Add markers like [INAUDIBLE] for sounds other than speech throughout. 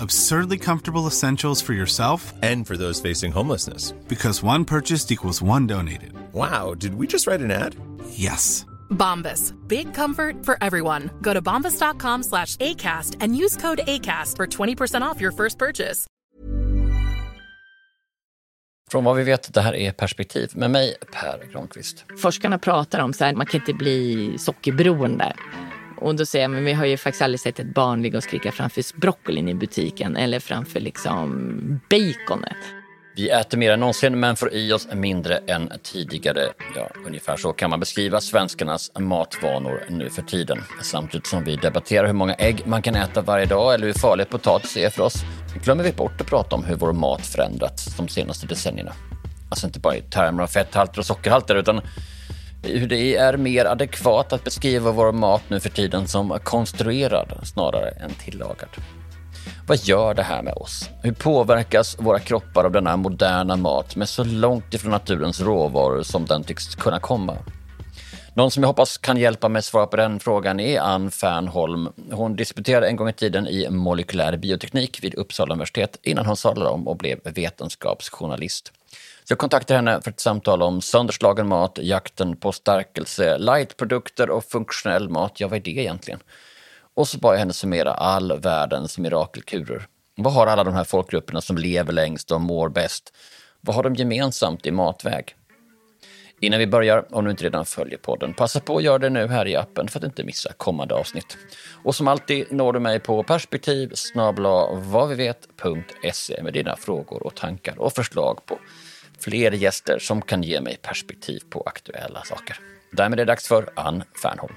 Absurdly comfortable essentials for yourself And for those facing homelessness. because one purchased equals one donated. Wow, did we just write an ad? Yes. Bombas. Big comfort for everyone. Go to bombas.com slash ACAST and use code ACAST for 20% off your first purchase. Från vad vi vet, det här är Perspektiv med mig, Per Granqvist. Forskarna pratar om så här, man kan inte bli sockerberoende. Och då säger jag, men vi har ju faktiskt aldrig sett ett barn ligga och skrika framför broccolin i butiken eller framför liksom baconet. Vi äter mer än någonsin men får i oss mindre än tidigare. Ja, ungefär så kan man beskriva svenskarnas matvanor nu för tiden. Samtidigt som vi debatterar hur många ägg man kan äta varje dag eller hur farligt potatis är för oss glömmer vi bort att prata om hur vår mat förändrats de senaste decennierna. Alltså inte bara i termer av fetthalter och sockerhalter utan det är mer adekvat att beskriva vår mat nu för tiden som konstruerad snarare än tillagad. Vad gör det här med oss? Hur påverkas våra kroppar av denna moderna mat med så långt ifrån naturens råvaror som den tycks kunna komma? Någon som jag hoppas kan hjälpa mig svara på den frågan är Ann Fernholm. Hon disputerade en gång i tiden i molekylär bioteknik vid Uppsala universitet innan hon sadlade om och blev vetenskapsjournalist. Så jag kontaktade henne för ett samtal om sönderslagen mat, jakten på stärkelse, lightprodukter och funktionell mat. Ja, vad är det egentligen? Och så bad jag henne summera all världens mirakelkurer. Vad har alla de här folkgrupperna som lever längst och mår bäst? Vad har de gemensamt i matväg? Innan vi börjar, om du inte redan följer podden, passa på att göra det nu här i appen för att inte missa kommande avsnitt. Och som alltid når du mig på perspektiv vadvivet.se med dina frågor och tankar och förslag på fler gäster som kan ge mig perspektiv på aktuella saker. Därmed är det dags för Ann Fernholm.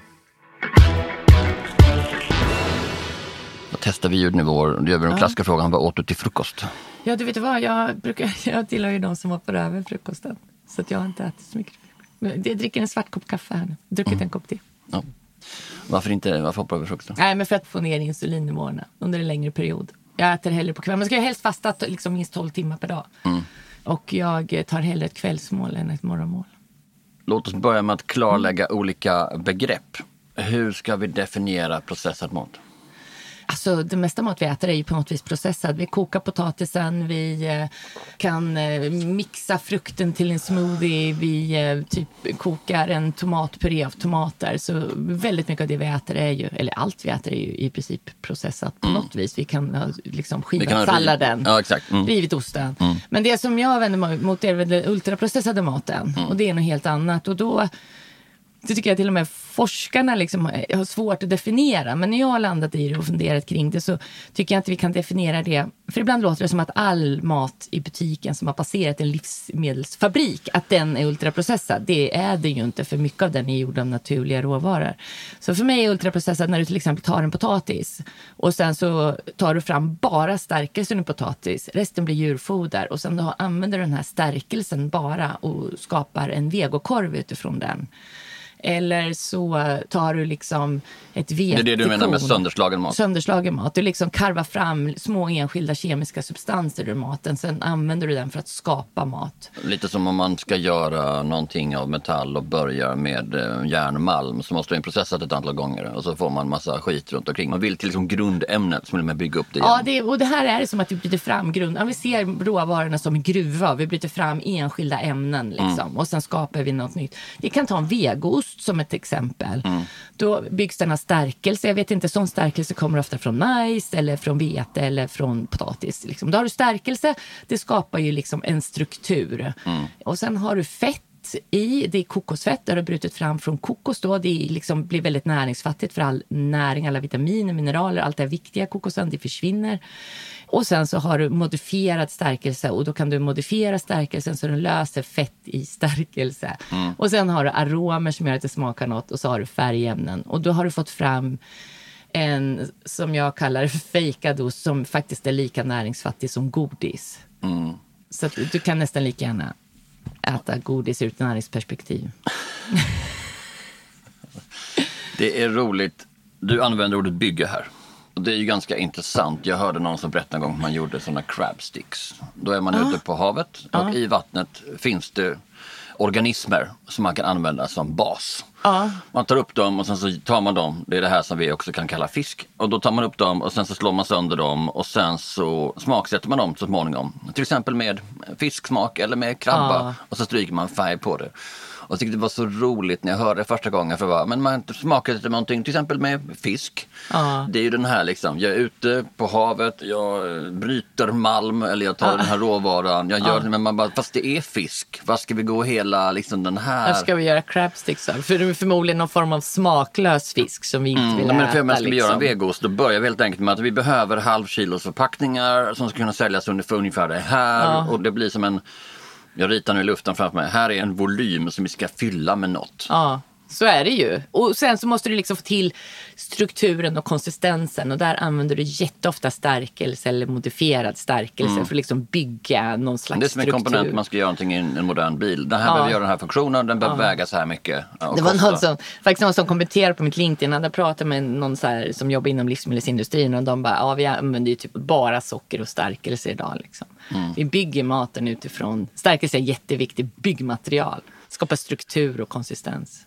Då testar vi ljudnivåer. Då gör vi den klassiska frågan, vad åt du till frukost? Ja, du vet vad, jag, brukar, [LAUGHS] jag tillhör ju de som hoppar över frukosten. Så att jag har inte ätit så mycket. Men Jag dricker en svart kopp kaffe här nu. Druckit en kopp te. Ja. Varför inte, varför hoppar du över frukosten? Nej, men för att få ner insulinnivåerna under en längre period. Jag äter hellre på kvällen. Man ska ju helst fasta liksom minst 12 timmar per dag. Och jag tar hellre ett kvällsmål än ett morgonmål. Låt oss börja med att klarlägga olika begrepp. Hur ska vi definiera processad mat? Alltså, det mesta mat vi äter är ju på något vis processad. Vi kokar potatisen, vi eh, kan eh, mixa frukten till en smoothie, vi eh, typ kokar en tomatpuré av tomater. Så väldigt mycket av det vi äter är ju, eller allt vi äter är ju i princip processat på något vis. Vi kan ha liksom skivat kan ha riv- salladen, Ja, exakt. Mm. rivit osten. Men det som jag vänder mig mot är den ultraprocessade maten. Och det är något helt annat. Och då det tycker jag till och med forskarna liksom har svårt att definiera. Men när jag har landat i det och funderat kring det så tycker jag inte vi kan definiera det. För ibland låter det som att all mat i butiken som har passerat en livsmedelsfabrik, att den är ultraprocessad. Det är det ju inte, för mycket av den är gjord av naturliga råvaror. Så för mig är ultraprocessad när du till exempel tar en potatis och sen så tar du fram bara stärkelsen i potatis, resten blir djurfoder och sen då använder du den här stärkelsen bara och skapar en vegokorv utifrån den. Eller så tar du liksom ett Det vetekorn. är det du menar med sönderslagen mat? Sönderslagen mat. Du liksom karvar fram små enskilda kemiska substanser ur maten. Sen använder du den för att skapa mat. Lite som om man ska göra någonting av metall och börjar med eh, järnmalm så måste den processas ett antal gånger och så får man massa skit runt omkring. Man vill till liksom grundämnet som vill man bygga upp det igen. Ja, det, och det här är det som att vi bryter fram grund. Ja, vi ser råvarorna som en gruva. Vi bryter fram enskilda ämnen liksom, och sen skapar vi något nytt. Vi kan ta en vegoost som ett exempel. Då byggs den av stärkelse. Jag vet inte, sån stärkelse kommer ofta från majs eller från vete eller från potatis. Liksom. Då har du stärkelse. Det skapar ju liksom en struktur. Och sen har du fett i. Det är kokosfett, det har brutit fram från kokos. Då. Det liksom blir väldigt näringsfattigt för all näring, alla vitaminer, mineraler, allt det viktiga kokosen, det försvinner. Och sen så har du modifierad stärkelse och då kan du modifiera stärkelsen så den löser fett i stärkelse. Och sen har du aromer som gör att det smakar något och så har du färgämnen. Och då har du fått fram en, som jag kallar fejkad ost, som faktiskt är lika näringsfattig som godis. Så att du kan nästan lika gärna äta godis ur ett näringsperspektiv. [LAUGHS] Det är roligt. Du använder ordet bygge här. Och det är ju ganska intressant. Jag hörde någon som berättade en gång att man gjorde sådana crab sticks. Då är man ute på havet och i vattnet finns det organismer som man kan använda som bas. Man tar upp dem och sen så tar man dem, det är det här som vi också kan kalla fisk. Och då tar man upp dem och sen så slår man sönder dem och sen så smaksätter man dem så småningom. Till exempel med fisksmak eller med krabba Ja. och så stryker man färg på det. Och jag tyckte det var så roligt när jag hörde det första gången. För vad, men man smakar lite någonting, till exempel med fisk. Ja. Det är ju den här liksom, jag är ute på havet, jag bryter malm eller jag tar den här råvaran. Jag gör det, men man bara, fast det är fisk. Vad ska vi gå hela liksom den här? Här ska vi göra crabsticks av. För är förmodligen någon form av smaklös fisk som vi inte vill Ja, men äta. för jag ska liksom. göra en vegost då börjar vi helt enkelt med att vi behöver halvkilos förpackningar som ska kunna säljas under för ungefär det här. Och det blir som en, jag ritar nu i luften framför mig, här är en volym som vi ska fylla med något. Ja, så är det ju. Och sen så måste du liksom få till strukturen och konsistensen och där använder du jätteofta stärkelse eller modifierad stärkelse för att liksom bygga någon slags Mm. Det är som en struktur. komponent man ska göra någonting i en, modern bil. Den här behöver göra den här funktionen, den behöver väga så här mycket. ja, Det var någon som, faktiskt någon som kommenterade på mitt LinkedIn. Jag hade pratat med någon här, som jobbar inom livsmedelsindustrin och de bara, ja vi använder ju typ bara socker och stärkelse idag. Liksom. Mm. Vi bygger maten utifrån, stärkelse är jätteviktigt byggmaterial. Skapar struktur och konsistens.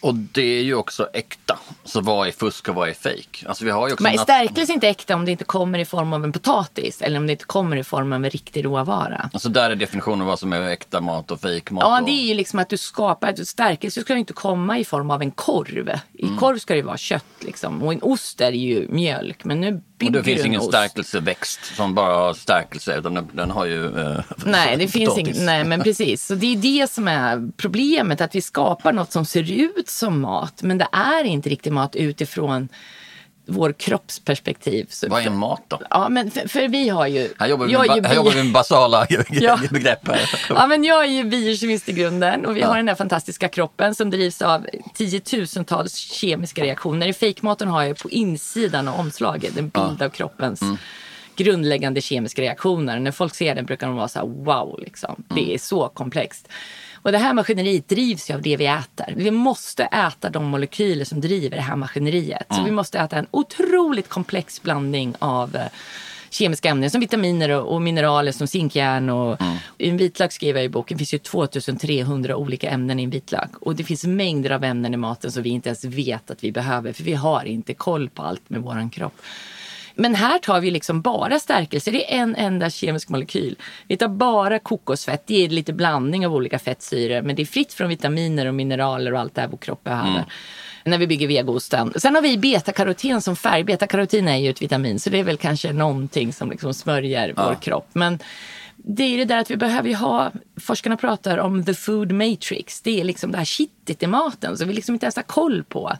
Och det är ju också äkta. Så vad är fusk och vad är fejk? Alltså vi har ju också Men nat- stärkelse är inte äkta om det inte kommer i form av en potatis eller om det inte kommer i form av en riktig råvara. Alltså där är definitionen vad som är äkta mat och fejkmat. Ja, och... det är ju liksom att du skapar, stärkelse ska ju inte komma i form av en korv. I Mm. korv ska det ju vara kött liksom. Och en ost är ju mjölk. Men nu bygger Och det finns du en ingen ost. stärkelseväxt som bara har stärkelse utan den, den har ju eh, Nej, det [LAUGHS] finns inget. Nej, men precis. Så det är det som är problemet. Att vi skapar något som ser ut som mat. Men det är inte riktigt mat utifrån vår kroppsperspektiv. Så Vad är mat då? Ja, men för, för vi har ju... Här jobbar vi jag med, ba- här jobbar vi med basala [LAUGHS] Ja. begrepp här. Ja, men jag är ju biokemist i grunden och vi har den där fantastiska kroppen som drivs av tiotusentals kemiska reaktioner. I fejkmaten har jag på insidan av omslaget en bild av kroppens grundläggande kemiska reaktioner. När folk ser den brukar de vara så här wow, liksom. det är så komplext. Och det här maskineriet drivs ju av det vi äter. Vi måste äta de molekyler som driver det här maskineriet. Så vi måste äta en otroligt komplex blandning av eh, kemiska ämnen som vitaminer och, mineraler som zinkjärn. Och, I en vitlök skriver jag i boken finns ju 2300 olika ämnen i en vitlök. Och det finns mängder av ämnen i maten som vi inte ens vet att vi behöver för vi har inte koll på allt med våran kropp. Men här tar vi liksom bara stärkelse. Det är en enda kemisk molekyl. Vi tar bara kokosfett. Det är lite blandning av olika fettsyror. Men det är fritt från vitaminer och mineraler och allt det här vår kropp behöver. När vi bygger vegoosten. Sen har vi betakaroten som färg. Betakaroten är ju ett vitamin. Så det är väl kanske någonting som liksom smörjer vår kropp. Men det är det där att vi behöver ju ha, forskarna pratar om the food matrix. Det är liksom det här kittet i maten som vi liksom inte ens har koll på.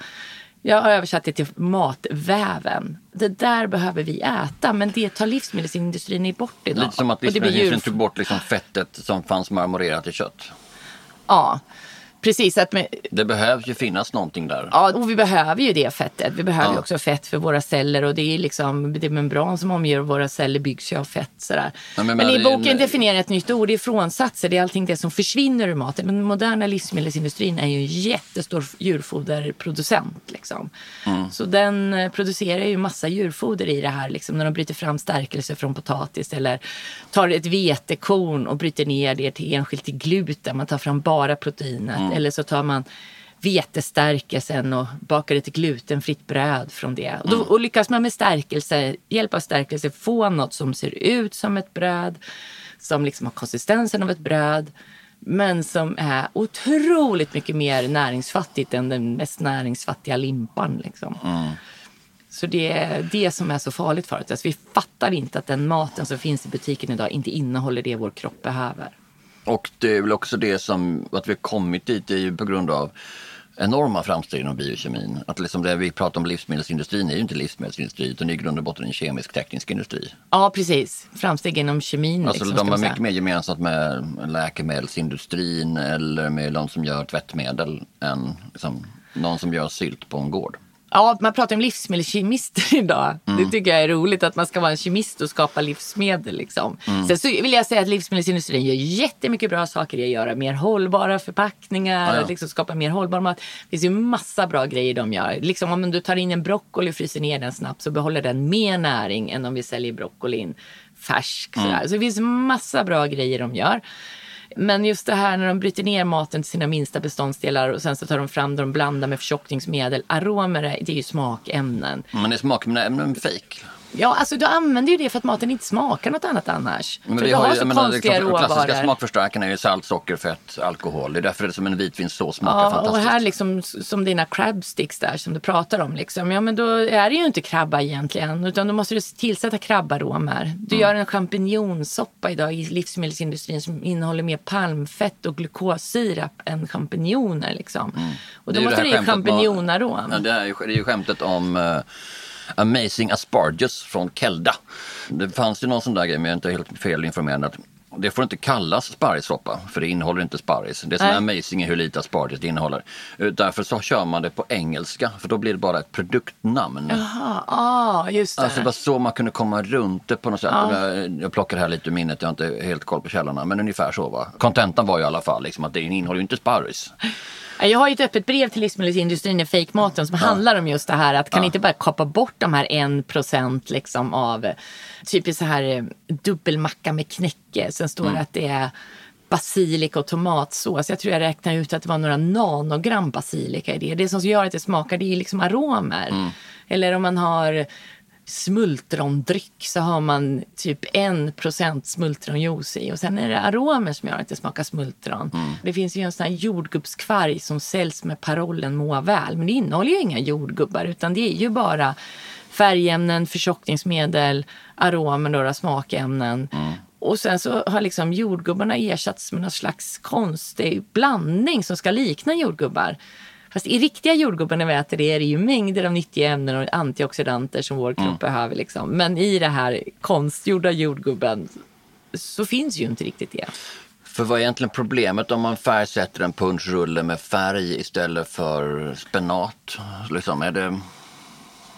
Jag har översatt det till matväven. Det där behöver vi äta, men det tar livsmedelsindustrin bort idag. Lite som att livsmedelsindustrin tog bort liksom fettet som fanns marmorerat i kött. Ja, precis. Att med, Det behövs ju finnas någonting där. Ja, och vi behöver ju det fettet. Vi behöver ju Ja. också fett för våra celler och det är liksom det membran som omger våra celler byggs ju av fett. Sådär. Ja, men men, men i boken en- definierar ett nytt ord, det är frånsatser. Det är allting det som försvinner ur maten. Den moderna livsmedelsindustrin är ju en jättestor djurfoderproducent. Liksom. Mm. Så den eh, producerar ju massa djurfoder i det här. Liksom, när de bryter fram stärkelse från potatis eller tar ett vetekorn och bryter ner det till enskilt till gluten. Man tar fram bara proteinet. Mm. Eller så tar man vetestärkelsen och bakar ett glutenfritt bröd från det. Och, då, Mm. och lyckas man med stärkelse, hjälp av stärkelse få något som ser ut som ett bröd, som liksom har konsistensen av ett bröd, men som är otroligt mycket mer näringsfattigt än den mest näringsfattiga limpan. Liksom. Mm. Så det är det som är så farligt för oss. Alltså, vi fattar inte att den maten som finns i butiken idag inte innehåller det vår kropp behöver. Och det är väl också det som, att vi har kommit dit är ju på grund av enorma framsteg inom biokemin. Att liksom det vi pratar om livsmedelsindustrin är ju inte livsmedelsindustri utan det är i grund och botten en kemisk-teknisk industri. Ja, precis. Framsteg inom kemin. Alltså liksom, de har mycket mer gemensamt med läkemedelsindustrin eller med de som gör tvättmedel än liksom, någon som gör sylt på en gård. Ja, man pratar om livsmedelskemister [LAUGHS] idag. Mm. Det tycker jag är roligt att man ska vara en kemist och skapa livsmedel. Liksom. Mm. Sen så vill jag säga att livsmedelsindustrin gör jättemycket bra saker i att göra mer hållbara förpackningar, Ja, ja. liksom skapa mer hållbar mat. Det finns ju massa bra grejer de gör. Liksom om du tar in en broccoli och fryser ner den snabbt så behåller den mer näring än om vi säljer broccolin färsk. Mm. Så det finns massa bra grejer de gör. Men just det här när de bryter ner maten till sina minsta beståndsdelar och sen så tar de fram det de blandar med förtjockningsmedel. Aromer, det är ju smakämnen. Men är smakämnen fake. Ja, alltså du använder ju det för att maten inte smakar något annat annars. Men för vi har har ju, så menar, konstiga liksom, de klassiska råvaror. smakförstärkarna är ju salt, socker, fett, alkohol. Det är därför det är som en vitvinsås smakar Ja, och fantastiskt. här liksom som dina crab sticks där som du pratar om. Liksom. Ja, men då är det ju inte krabba egentligen. Utan då måste du tillsätta krabbaromer. Du Mm. gör en champinjonsoppa idag i livsmedelsindustrin som innehåller mer palmfett och glukossirap än champinjoner. Liksom. Och då Mm. Det ju måste det med- champinjonarom. Ja, det, är ju, det är ju skämtet om eh, Amazing Aspargus från Kelda. Det fanns ju någon sån där grej, men jag är inte helt felinformerad. Det får inte kallas sparrissoppa, för det innehåller inte sparris. Det som är amazing är hur lite asparges det innehåller. Eh, Därför så kör man det på engelska, för då blir det bara ett produktnamn. Jaha, ah, just det. Alltså det var så man kunde komma runt det på något sätt. Jag, jag plockar här lite ur minnet, jag har inte helt koll på källorna. Men ungefär så va. Kontentan var ju i alla fall liksom, att det innehåller ju inte sparris. Jag har ju ett öppet brev till livsmedelsindustrin i fejkmaten som handlar om just det här att kan inte bara kapa bort de här en procent liksom av typiskt så här eh, dubbelmacka med knäcke. Sen står det att det är basilika och tomatsås. Jag tror jag räknar ut att det var några nanogram basilika i det. Det som gör att det smakar det är liksom aromer. Eller om man har smultrondryck så har man typ en procent smultronjuice i och sen är det aromer som gör att det smakar smultron. Det finns ju en sån här jordgubbskvarg som säljs med parollen må väl men det innehåller ju inga jordgubbar utan det är ju bara färgämnen, förtjockningsmedel, aromer, några smakämnen. Och sen så har liksom jordgubbarna ersatts med någon slags konstig blandning som ska likna jordgubbar. Fast i riktiga jordgubbar när vi äter det är det ju mängder av nyttiga ämnen och antioxidanter som vår kropp behöver. Liksom. Men i det här konstgjorda jordgubben så finns ju inte riktigt det. För vad är egentligen problemet om man färgsätter en punschrulle med färg istället för spenat? Liksom, är det...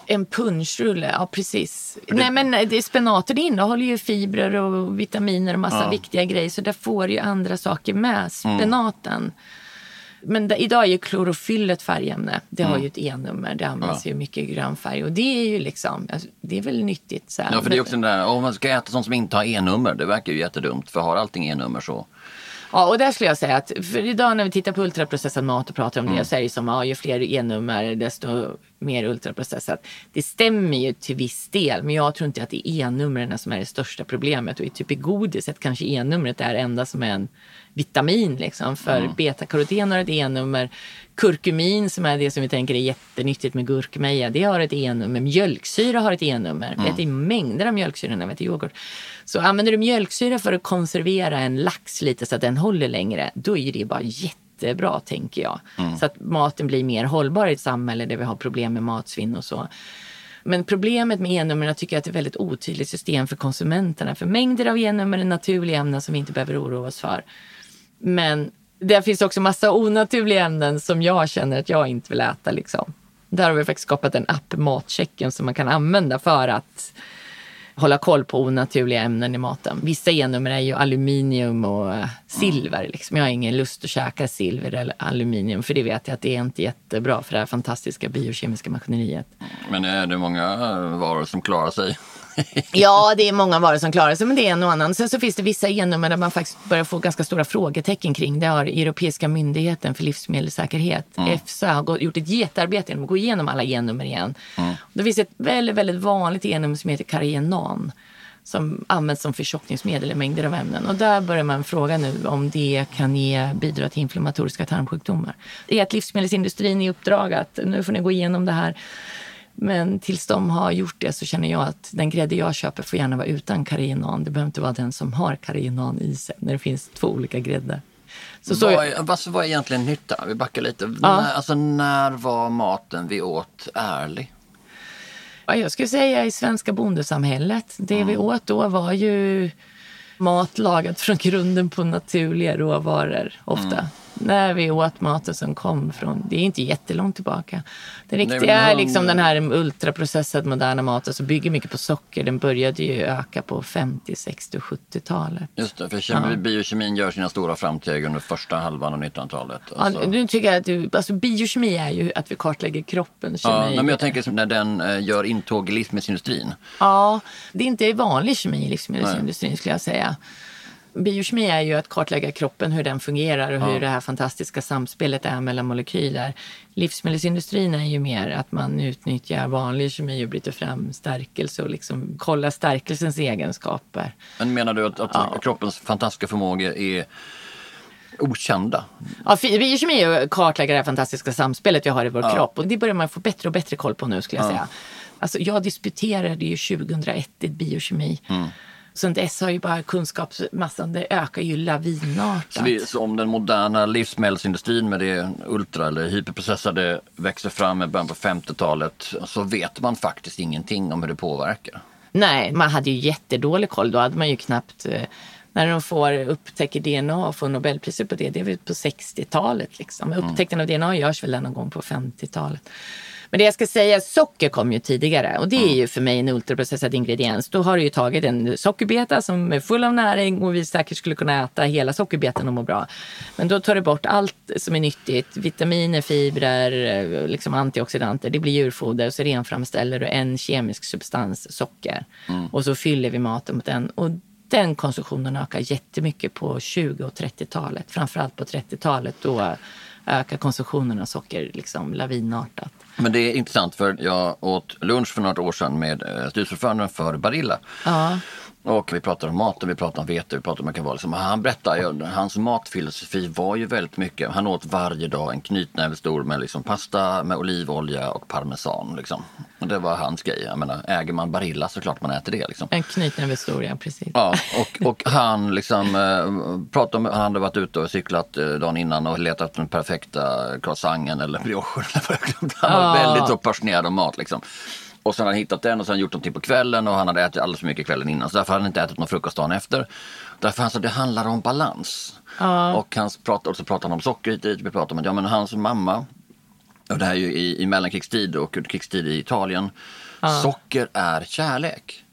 En punschrulle, ja precis. Nej men det, spenater det innehåller ju fibrer och vitaminer och massa viktiga grejer så där får ju andra saker med spenaten. Men da, idag är ju klorofyll ett färgämne. Det Mm. har ju ett E-nummer. Det används ju mycket i grön färg. Och det är ju liksom, alltså, det är väl nyttigt. Så här. Ja, för det är också den där, om man ska äta sånt som inte har E-nummer, det verkar ju jättedumt. För har allting E-nummer så... Ja, och där skulle jag säga att för idag när vi tittar på ultraprocessad mat och pratar om Mm. det så är det som ja, ju fler E-nummer desto mer ultraprocessat. Det stämmer ju till viss del, men jag tror inte att det är E-numren som är det största problemet. Och i typ i godiset kanske E-numret är det enda som är en vitamin liksom. För Mm. betakaroten har ett E-nummer. Kurkumin som är det som vi tänker är jättenyttigt med gurkmeja, det har ett E-nummer. Mjölksyra har ett E-nummer. Mm. Vi äter mängder av mjölksyra när vi äter yoghurt. Så använder du mjölksyra för att konservera en lax lite så att den håller längre, då är det bara jättebra tänker jag. Så att maten blir mer hållbar i ett samhälle där vi har problem med matsvinn och så. Men problemet med E-numren tycker jag att det är ett väldigt otydligt system för konsumenterna. För mängder av E-nummer är naturliga ämnen som vi inte behöver oroa oss för. Men det finns också massa onaturliga ämnen som jag känner att jag inte vill äta. Liksom. Där har vi faktiskt skapat en app, Matchecken, som man kan använda för att hålla koll på onaturliga ämnen i maten. Vissa E-nummer är ju aluminium och eh, silver. Liksom. Jag har ingen lust att käka silver eller aluminium för det vet jag att det är inte jättebra för det här fantastiska biokemiska maskineriet. Men är det många varor som klarar sig? [LAUGHS] Ja, det är många varor som klarar sig, men det är en och annan. Sen så finns det vissa E-nummer där man faktiskt börjar få ganska stora frågetecken kring. Det har Europeiska myndigheten för livsmedelssäkerhet, EFSA, har gjort ett jättearbete genom att gå igenom alla E-nummer igen. Det finns ett väldigt, väldigt vanligt E-nummer som heter karienan som används som förtjockningsmedel i mängder av ämnen. Och där börjar man fråga nu om det kan ge, bidra till inflammatoriska tarmsjukdomar. Det är att livsmedelsindustrin i uppdrag att nu får ni gå igenom det här. Men tills de har gjort det så känner jag att den grädde jag köper får gärna vara utan karienan. Det behöver inte vara den som har karienan i sig när det finns två olika gräddar. Så, så, vad, är, vad, är egentligen nytta? Vi backar lite. När, alltså, när var maten vi åt ärlig? ja, jag skulle säga i svenska bondesamhället. Det vi åt då var ju mat lagat från grunden på naturliga råvaror ofta. När vi åt maten som kom från, det är inte jättelångt tillbaka. Det riktiga är han- liksom den här ultraprocessade moderna maten som bygger mycket på socker. Den började ju öka på 50, 60 och 70-talet. Just det, för kemi, biokemin gör sina stora framsteg under första halvan av 1900-talet. Alltså. Ja, nu tycker jag att du, alltså biokemi är ju att vi kartlägger kroppens kemi. Ja, nej, men jag tänker när den eh, gör intåg i livsmedelsindustrin. Ja, det är inte vanlig kemi i livsmedelsindustrin skulle jag säga. Biokemi är ju att kartlägga kroppen, hur den fungerar och hur det här fantastiska samspelet är mellan molekyler. Livsmedelsindustrin är ju mer att man utnyttjar vanlig kemi och bryter fram stärkelse och liksom kollar stärkelsens egenskaper. Men menar du att, att kroppens fantastiska förmågor är okända? Ja, biokemi är att kartlägga det här fantastiska samspelet vi har i vår Ja. kropp och det börjar man få bättre och bättre koll på nu skulle jag säga. Alltså, jag disputerade ju 2001 i biokemi. Mm. Sen dess har ju bara kunskapsmassan, det ökar ju lavinartat. Så, vi, så om den moderna livsmedelsindustrin med det ultra eller hyperprocessade växer fram i början på 50-talet så vet man faktiskt ingenting om hur det påverkar. Nej, man hade ju jättedålig koll. Då hade man ju knappt... eh, När de får upptäcker DNA och får Nobelpriset på det, det är väl på 60-talet. Liksom. Upptäckten av DNA görs väl någon gång på 50-talet. Men det jag ska säga, socker kom ju tidigare och det är ju för mig en ultraprocessad ingrediens. Då har du ju tagit en sockerbeta som är full av näring och vi säkert skulle kunna äta hela sockerbetan och må bra. Men då tar du bort allt som är nyttigt, vitaminer, fibrer, eh, liksom antioxidanter. Det blir djurfoder och så renframställer du en kemisk substans, socker. Och så fyller vi maten mot den. Och den konsumtionen ökar jättemycket på 20 och 30-talet. Framförallt på 30-talet då ökar konsumtionen av socker liksom lavinartat. Men det är intressant för jag åt lunch för några år sedan med eh, styrelseordföranden för Barilla. Ja. Och vi pratade om mat och vi pratade om vete. Vi pratade om vad liksom. Han berättade, ju, hans matfilosofi var ju väldigt mycket. Han åt varje dag en knytnäve stor med liksom pasta med olivolja och parmesan. Liksom. Och det var hans grej. Jag menar, äger man Barilla så klart man äter det. Liksom. En knytnäve stor, ja precis. Ja, och, och han liksom eh, pratade om, han hade varit ute och cyklat eh, dagen innan och letat efter den perfekta croissanten eller briochen. [LAUGHS] Han var väldigt så passionerad om mat liksom. Och sen hade han hittat den och sen gjort någonting på kvällen och han hade ätit alldeles för mycket kvällen innan. Så därför hade han inte ätit någon frukost dagen efter. Därför han sa det handlar om balans. Och, han pratade, och så pratade han om socker hit och dit. Vi pratade om att ja, men hans mamma och det här är ju i, i mellankrigstid och krigstid i Italien. Socker är kärlek.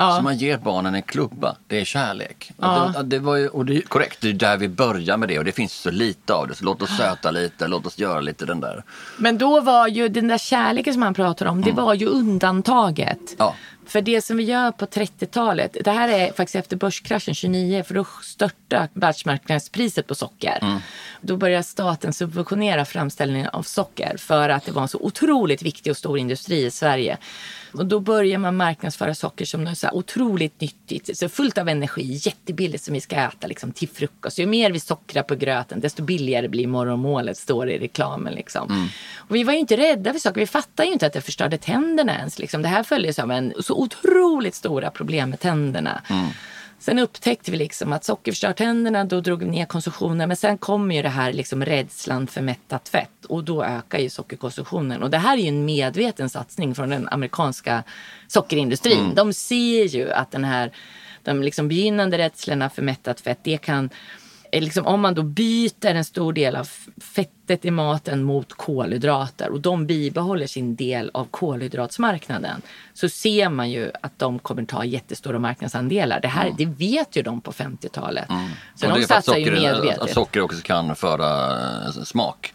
Ja. Så man ger barnen en klubba, det är kärlek. Och, det, det var ju, och det är korrekt, det är där vi börjar med det och det finns så lite av det. Så låt oss söta lite, låt oss göra lite den där. Men då var ju den där kärleken som han pratar om, det var ju undantaget. Ja. För det som vi gör på 30-talet, det här är faktiskt efter börskraschen 29, för då störtade världsmarknadspriset på socker. Då började staten subventionera framställningen av socker för att det var en så otroligt viktig och stor industri i Sverige. Och då börjar man marknadsföra socker som något så otroligt nyttigt, så fullt av energi, jättebilligt som vi ska äta liksom, till frukost. Ju mer vi sockrar på gröten, desto billigare blir morgonmålet, står det i reklamen. Liksom. Och vi var ju inte rädda för saker, vi fattade ju inte att det förstörde tänderna ens. Liksom. Det här följdes av en så otroligt stora problem med tänderna. Sen upptäckte vi liksom att socker förstör tänderna, då drog vi ner konsumtionen. Men sen kommer ju det här liksom rädslan för mättat fett och då ökar ju sockerkonsumtionen. Och det här är ju en medveten satsning från den amerikanska sockerindustrin. De ser ju att den här, de liksom begynnande rädslorna för mättat fett, det kan Liksom om man då byter en stor del av fettet i maten mot kolhydrater och de bibehåller sin del av kolhydratsmarknaden så ser man ju att de kommer ta jättestora marknadsandelar. Det här det vet ju de på 50-talet. Så och de satsar ju socker, medvetet. att socker också kan föra eh, smak.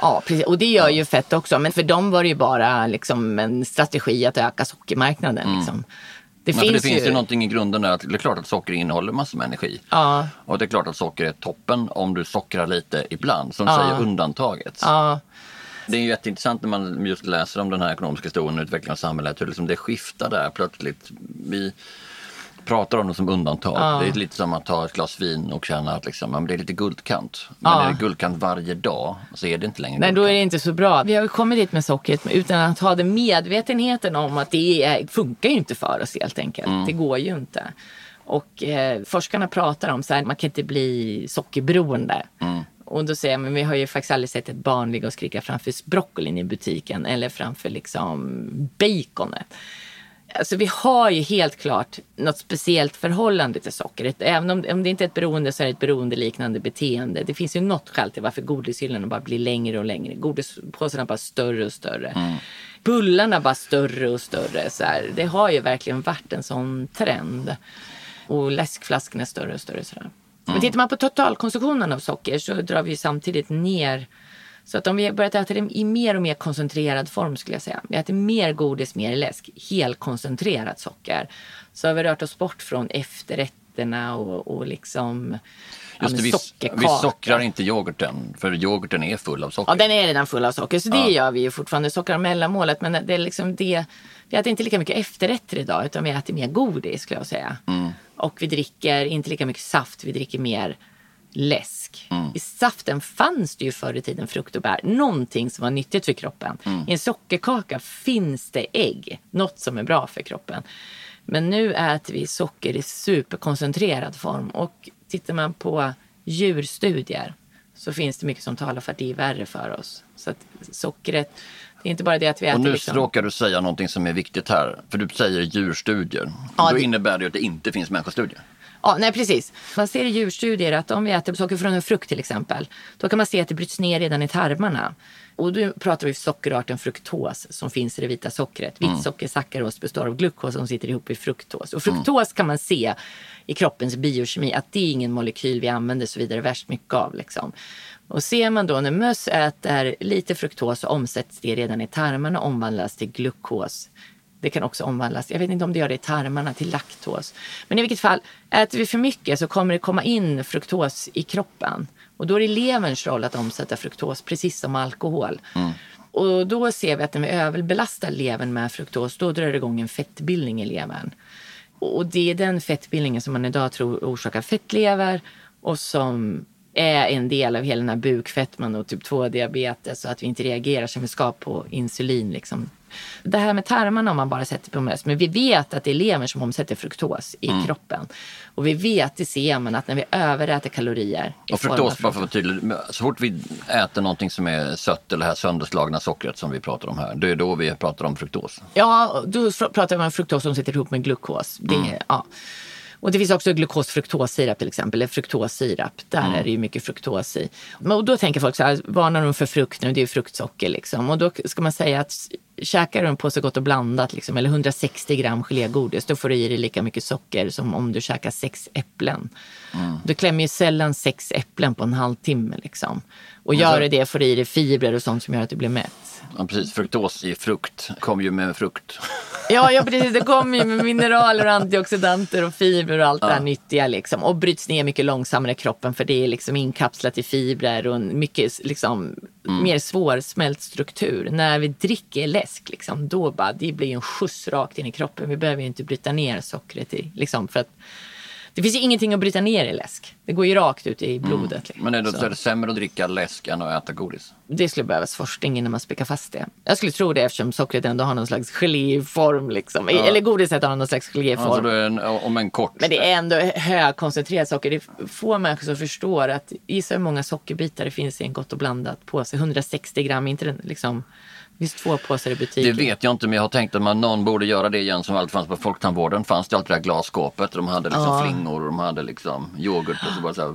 Ja, precis. Och det gör ju fett också. Men för dem var det ju bara liksom en strategi att öka sockermarknaden. Liksom. Det, finns det finns ju ju någonting i grunden där att det är klart att socker innehåller massor med energi. Ja. Och det är klart att socker är toppen om du sockrar lite ibland, som Ja. säger undantaget. Ja, Det är ju jätteintressant när man just läser om den här ekonomiska historien och utvecklingen av samhället, hur liksom det skiftar där plötsligt. Vi pratar om det som undantag. Det är lite som att ta ett glas vin och känna att liksom, ja, det är lite guldkant. Men Ja. är det guldkant varje dag så är det inte längre Nej, då guldkant. är det inte så bra. Vi har ju kommit dit med sockret utan att ha den medvetenheten om att det är, funkar ju inte för oss helt enkelt. Mm. Det går ju inte. Och eh, forskarna pratar om så här, man kan inte bli sockerberoende. Mm. Och då säger jag, men vi har ju faktiskt aldrig sett ett barn ligga och skrika framför broccolin i butiken eller framför liksom baconet. Alltså vi har ju helt klart något speciellt förhållande till sockret. Även om, om det inte är ett beroende så är det ett beroendeliknande beteende. Det finns ju något skäl till varför godishyllorna bara blir längre och längre. Godispåsarna bara större och större. Bullarna bara större och större. Så här. Det har ju verkligen varit en sån trend. Och läskflaskorna större och större. Så här. Men tittar man på totalkonsumtionen av socker så drar vi samtidigt ner så att om vi börjat äta det i mer och mer koncentrerad form skulle jag säga. Vi äter mer godis, mer läsk, helkoncentrerat socker. Så har vi rört oss bort från efterrätterna och, och liksom ja, Just det, vi, vi sockrar inte yoghurten, för yoghurten är full av socker. Ja, den är redan full av socker, så det gör vi ju fortfarande. Sockrar mellanmålet, men det är liksom det. Vi äter inte lika mycket efterrätter idag, utan vi äter mer godis skulle jag säga. Och vi dricker inte lika mycket saft, vi dricker mer läsk. I saften fanns det ju förr i tiden frukt och bär, någonting som var nyttigt för kroppen. I en sockerkaka finns det ägg, något som är bra för kroppen. Men nu äter vi socker i superkoncentrerad form och tittar man på djurstudier så finns det mycket som talar för att det är värre för oss. Så att sockret, det är inte bara det att vi äter Och nu liksom... råkar du säga någonting som är viktigt här. För du säger djurstudier. Ja, Då det- innebär det ju att det inte finns människostudier. Ja, nej precis. Man ser i djurstudier att om vi äter socker från en frukt till exempel, då kan man se att det bryts ner redan i tarmarna. Och då pratar vi sockerarten fruktos som finns i det vita sockret. Vitt socker, sackaros består av glukos som sitter ihop i fruktos. Och fruktos kan man se i kroppens biokemi att det är ingen molekyl vi använder så vidare värst mycket av. Liksom. Och ser man då när möss äter lite fruktos så omsätts det redan i tarmarna och omvandlas till glukos. Det kan också omvandlas, jag vet inte om det gör det i tarmarna, till laktos. Men i vilket fall, äter vi för mycket så kommer det komma in fruktos i kroppen. Och då är det leverns roll att omsätta fruktos, precis som alkohol. Och då ser vi att när vi överbelastar levern med fruktos, då drar det igång en fettbildning i levern. Och det är den fettbildningen som man idag tror orsakar fettlever och som är en del av hela den här bukfettman och typ 2-diabetes så att vi inte reagerar som vi ska på insulin. Liksom. Det här med tarmarna om man bara sätter på möss, men vi vet att det är levern som omsätter fruktos i kroppen. Och vi vet, det ser man, att när vi överäter kalorier Och fruktos, bara för att vara tydlig, så fort vi äter någonting som är sött eller det här sönderslagna sockret som vi pratar om här, det är då vi pratar om fruktos. Ja, då pratar man om fruktos som sitter ihop med glukos. Det, Mm. ja. Och det finns också glukos-fruktossirap till exempel, eller fruktossirap. Där Mm. är det ju mycket fruktos i. Och då tänker folk så här, varnar de för frukt nu, det är ju fruktsocker liksom. Och då ska man säga att käkar du en påse Gott och blandat liksom, eller 160 gram gelégodis, då får du i dig lika mycket socker som om du käkar sex äpplen. Mm. Du klämmer ju sällan sex äpplen på en halvtimme. Liksom. Och gör du det får du i dig fibrer och sånt som gör att du blir mätt. Ja, precis. Fruktos i frukt kom ju med frukt. [LAUGHS] Ja, ja precis. Det kommer ju med mineraler och antioxidanter och fibrer och allt ja. det här nyttiga. Liksom. Och bryts ner mycket långsammare i kroppen för det är liksom inkapslat i fibrer och mycket liksom, mm. mer svårsmält struktur. När vi dricker läsk, liksom, då bara, det blir en skjuts rakt in i kroppen. Vi behöver ju inte bryta ner sockret i, liksom, för att det finns ju ingenting att bryta ner i läsk. Det går ju rakt ut i blodet. Mm. Liksom. Men är det, så. är det sämre att dricka läsk än att äta godis? Det skulle behövas forskning innan man spikar fast det. Jag skulle tro det eftersom sockret ändå har någon slags geléform. Liksom. Ja. Eller godiset har någon slags geléform. Alltså en, om en kort. Men det är ändå högkoncentrerat socker. Det är få människor som förstår att gissa hur många sockerbitar det finns i en gott och blandat påse. 160 gram, inte den liksom finns två påsar i butiken. Det vet jag inte men jag har tänkt att man, någon borde göra det igen som alltid fanns på Folktandvården. Fanns det alltid det där glasskåpet. De hade liksom ja. flingor och de hade liksom yoghurt och så bara så här,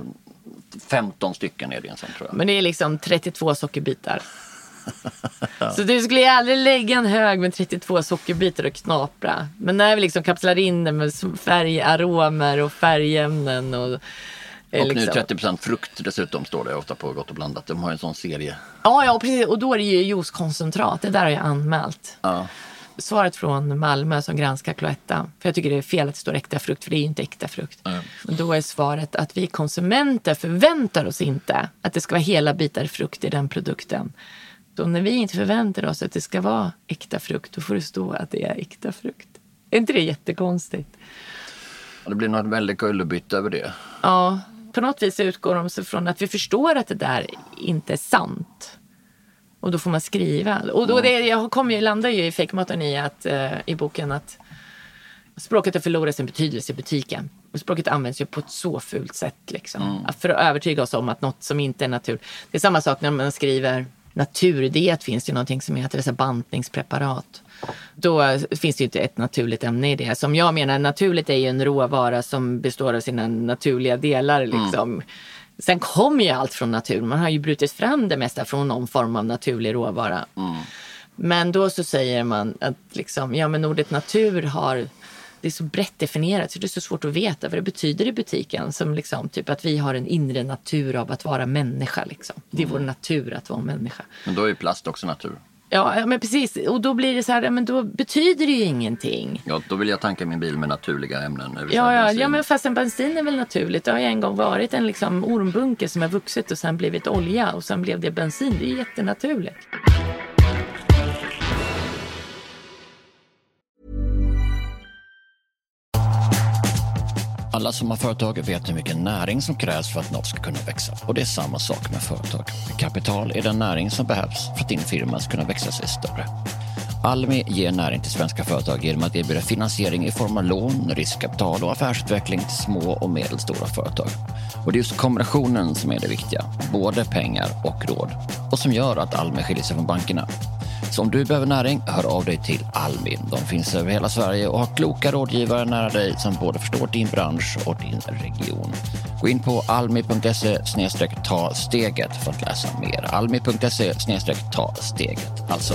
15 stycken är det en sån tror jag. Men det är liksom 32 sockerbitar. [LAUGHS] Så du skulle aldrig lägga en hög med 32 sockerbitar och knapra. Men när vi liksom kapslar in det med färgaromer och färgämnen och och liksom. nu 30% frukt dessutom står det ofta på Gott och blandat. De har en sån serie. Ja, ja precis. Och då är det ju juicekoncentrat. Det där har jag anmält. Ja. Svaret från Malmö som granskar Cloetta. För jag tycker det är fel att det står äkta frukt, för det är ju inte äkta frukt. Ja. Och då är svaret att vi konsumenter förväntar oss inte att det ska vara hela bitar frukt i den produkten. Så när vi inte förväntar oss att det ska vara äkta frukt, då får det stå att det är äkta frukt. Är inte det jättekonstigt? Det blir något väldigt kullerbytta över det. Ja, på något vis utgår de sig från att vi förstår att det där inte är sant. Och då får man skriva. Och då det, jag kommer ju, landar ju i fejkmaten i, att, eh, i boken att språket har förlorat sin betydelse i butiken. Och språket används ju på ett så fult sätt. Liksom. Mm. För att övertyga oss om att något som inte är natur. Det är samma sak när man skriver naturdiet finns det någonting som heter dessa bantningspreparat. Då finns det ju inte ett naturligt ämne i det. Som jag menar, naturligt är ju en råvara som består av sina naturliga delar. Mm. Liksom. Mm. Sen kommer ju allt från naturen. Man har ju brutit fram det mesta från någon form av naturlig råvara. Mm. Men då så säger man att liksom, ja, men ordet natur har det är så brett definierat så det är så svårt att veta vad det betyder i butiken. Som liksom, typ att vi har en inre natur av att vara människa. Liksom. Det är mm. vår natur att vara människa. Men då är ju plast också natur. Ja, men precis. Och då blir det så här, men då betyder det ju ingenting. Ja, då vill jag tanka min bil med naturliga ämnen. Ja, ja, ja, men fast en bensin är väl naturligt. Det har ju en gång varit en liksom ormbunke som har vuxit och sen blivit olja och sen blev det bensin. Det är jättenaturligt. Alla som har företag vet hur mycket näring som krävs för att något ska kunna växa. Och det är samma sak med företag. Kapital är den näring som behövs för att din firma ska kunna växa sig större. Almi ger näring till svenska företag genom att erbjuda finansiering i form av lån, riskkapital och affärsutveckling till små och medelstora företag. Och det är just kombinationen som är det viktiga, både pengar och råd. Och som gör att Almi skiljer sig från bankerna. Så om du behöver näring, hör av dig till Almi. De finns över hela Sverige och har kloka rådgivare nära dig som både förstår din bransch och din region. Gå in på almi.se ta steget för att läsa mer. Almi.se ta steget alltså.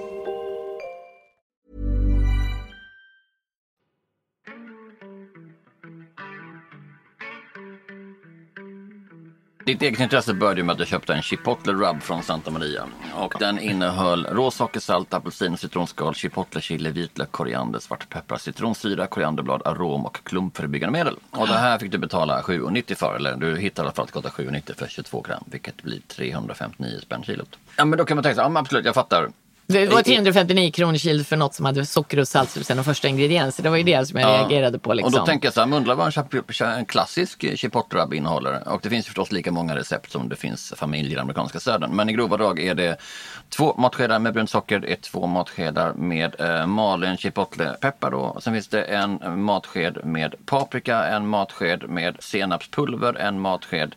Ditt eget intresse började med att du köpte en chipotle rub från Santa Maria. Och den innehöll råsocker, salt, apelsin, citronskal, chipotle, chili, vitlök, koriander, svartpeppar, citronsyra, korianderblad, arom och klumpförebyggande medel. Och det här fick du betala 7,90 för. Eller du hittade i alla fall att det 7,90 för 22 gram. Vilket blir 359 spänn kilot. Ja men då kan man tänka sig, ja men absolut jag fattar. Det var 359 kronor kilo för något som hade socker och salt som första ingredienser. Det var ju det som jag reagerade på. Liksom. Och då tänker jag så här, man undrar vad en, klassisk chipotle innehåller. Och det finns förstås lika många recept som det finns familjer i amerikanska södern. Men i grova drag är det två matskedar med brunt socker, det är två matskedar med eh, malen chipotlepeppar då. Sen finns det en matsked med paprika, en matsked med senapspulver, en matsked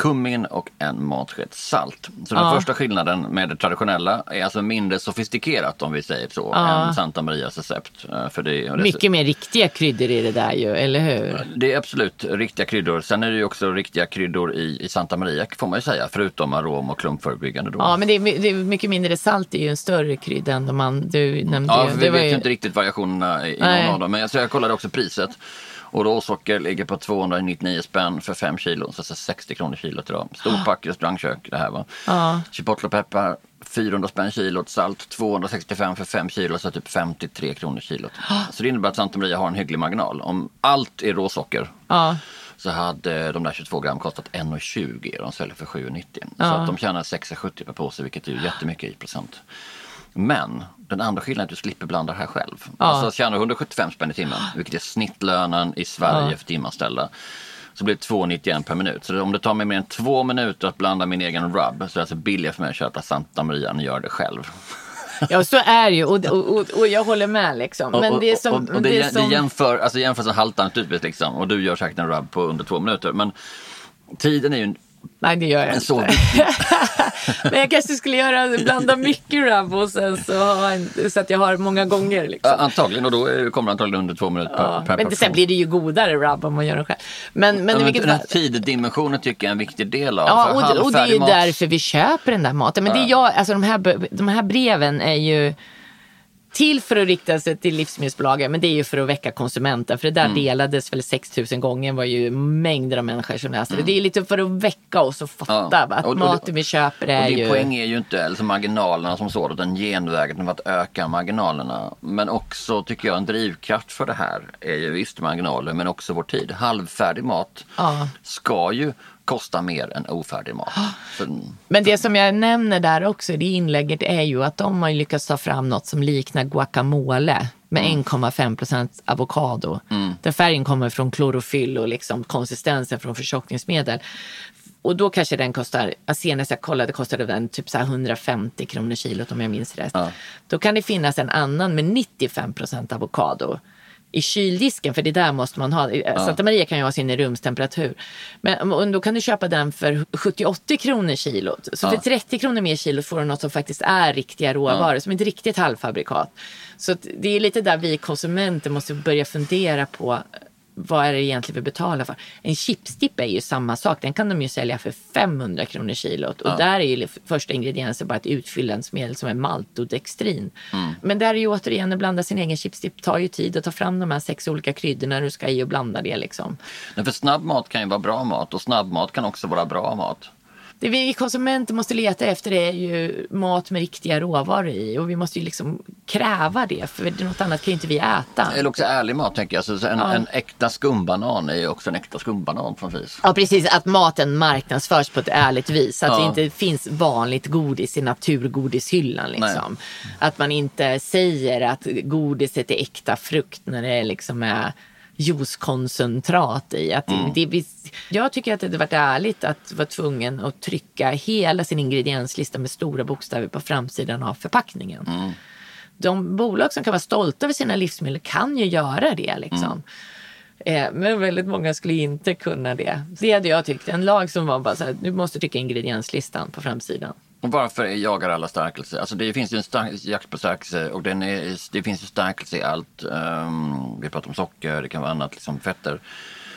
kummin och en matsked salt. Så den första skillnaden med det traditionella är alltså mindre sofistikerat om vi säger så än Santa Marias recept. Eh, För det, Mycket mer riktiga kryddor i det där ju, eller hur? det är absolut riktiga kryddor. Sen är det ju också riktiga kryddor i, i Santa Maria får man ju säga. Förutom arom och klumpförebyggande. Då. Ja, men det är, det är mycket mindre salt. Det är ju en större krydda än de man, du nämnde. Ja, ju. vi vet ju inte riktigt variationerna i, i Nej. någon av dem. Men jag, så jag kollade också priset. Och råsocker ligger på 299 spänn för 5 kilo. Så, så 60 kronor kilot idag. Storpack restaurangkök det här va. Ja. Chipotlepeppar 400 spänn kilot. Salt 265 för 5 kilo. Så typ 53 kronor kilot. Så det innebär att Santa Maria har en hygglig marginal. Om allt är råsocker Ja. så hade de där 22 gram kostat 1,20 och de säljer för 7,90. Så att de tjänar 6,70 per påse vilket är ju jättemycket i procent. Men den andra skillnaden är att du slipper blanda det här själv. Alltså tjänar du 175 spänn i timmen, [GASPS] vilket är snittlönen i Sverige för timanställda. Så blir det 2,91 per minut. Så om det tar mig mer än två minuter att blanda min egen rub så är det alltså billigare för mig att köpa Santa Maria än att göra det själv. ja, så är det ju. Och, och, och, jag håller med liksom. Men det är som... och, och det, det är som... det jämför, alltså jämförelsen haltar naturligtvis liksom. Och du gör säkert en rub på under två minuter. Men tiden är ju Nej, det gör jag inte. [LAUGHS] Men jag kanske skulle göra, blanda mycket rub och sen så, ha en, så att jag har många gånger. Liksom. Ja, antagligen och då är- kommer det antagligen under två minuter per, Ja, per men det, portion. sen blir det ju godare rub om man gör den själv. Men, men, Ja, men vilket den här tiddimensionen tycker jag är en viktig del av. Ja, och, det- och det är ju mat- därför vi köper den där maten. Men det är jag, alltså de här, de här breven är ju till för att rikta sig till livsmedelsbolagen, men det är ju för att väcka konsumenten. För det Mm. där delades väl 6000 gånger, var ju mängder av människor som läste det. Det är lite för att väcka oss och fatta Mm. Ja. att Och- och maten vi köper är Och din ju... poäng är ju inte alltså marginalerna som sådan, utan genvägen för att öka marginalerna. Men också tycker jag en drivkraft för det här är ju visst marginaler, men också vår tid. Halvfärdig mat Ja. ska ju kosta mer än ofärdig mat. Så, Men det som jag nämner där också i det inlägget är ju att de har lyckats ta fram något som liknar guacamole med 1,5 procent avokado. Där färgen kommer från klorofyll och liksom konsistensen från förtjockningsmedel. Och då kanske den kostar, ja, senast jag kollade kostade den typ så här 150 kronor kilot om jag minns rätt. Då kan det finnas en annan med 95 procent avokado i kyldisken, för det där måste man ha. Santa Maria kan ju ha sin i rumstemperatur. Men och då kan du köpa den för 70-80 kronor kilot. Så för 30 kronor mer kilot får du något som faktiskt är riktiga råvaror, som inte riktigt halvfabrikat. Så det är lite där vi konsumenter måste börja fundera på vad är det egentligen vi betalar för? En chipsdipp är ju samma sak. Den kan de ju sälja för 500 kronor kilot. Och där är ju första ingrediensen bara ett utfyllnadsmedel som är maltodextrin. Men där är ju återigen att blanda sin egen chipsdipp tar ju tid att ta fram de här sex olika kryddorna du ska i och blanda det liksom. men för snabbmat kan ju vara bra mat och snabbmat kan också vara bra mat. Det vi konsumenter måste leta efter är ju mat med riktiga råvaror i och vi måste ju liksom kräva det för något annat kan ju inte vi äta. Eller också ärlig mat tänker jag. Så en, en äkta skumbanan är ju också en äkta skumbanan något vis. Ja precis, att maten marknadsförs på ett ärligt vis. Att Ja. det inte finns vanligt godis i naturgodishyllan. Liksom. Att man inte säger att godiset är äkta frukt när det liksom är juicekoncentrat i. Att det, det, jag tycker att det hade varit ärligt att vara tvungen att trycka hela sin ingredienslista med stora bokstäver på framsidan av förpackningen. De bolag som kan vara stolta över sina livsmedel kan ju göra det. Liksom. Eh, Men väldigt många skulle inte kunna det. Det hade jag tyckt. En lag som var bara så här, du måste trycka ingredienslistan på framsidan. Och varför jagar alla stärkelse? Alltså det finns ju en stark, jakt på stärkelse och den är, det finns ju stärkelse i allt. Um, vi pratar om socker, det kan vara annat, liksom fetter.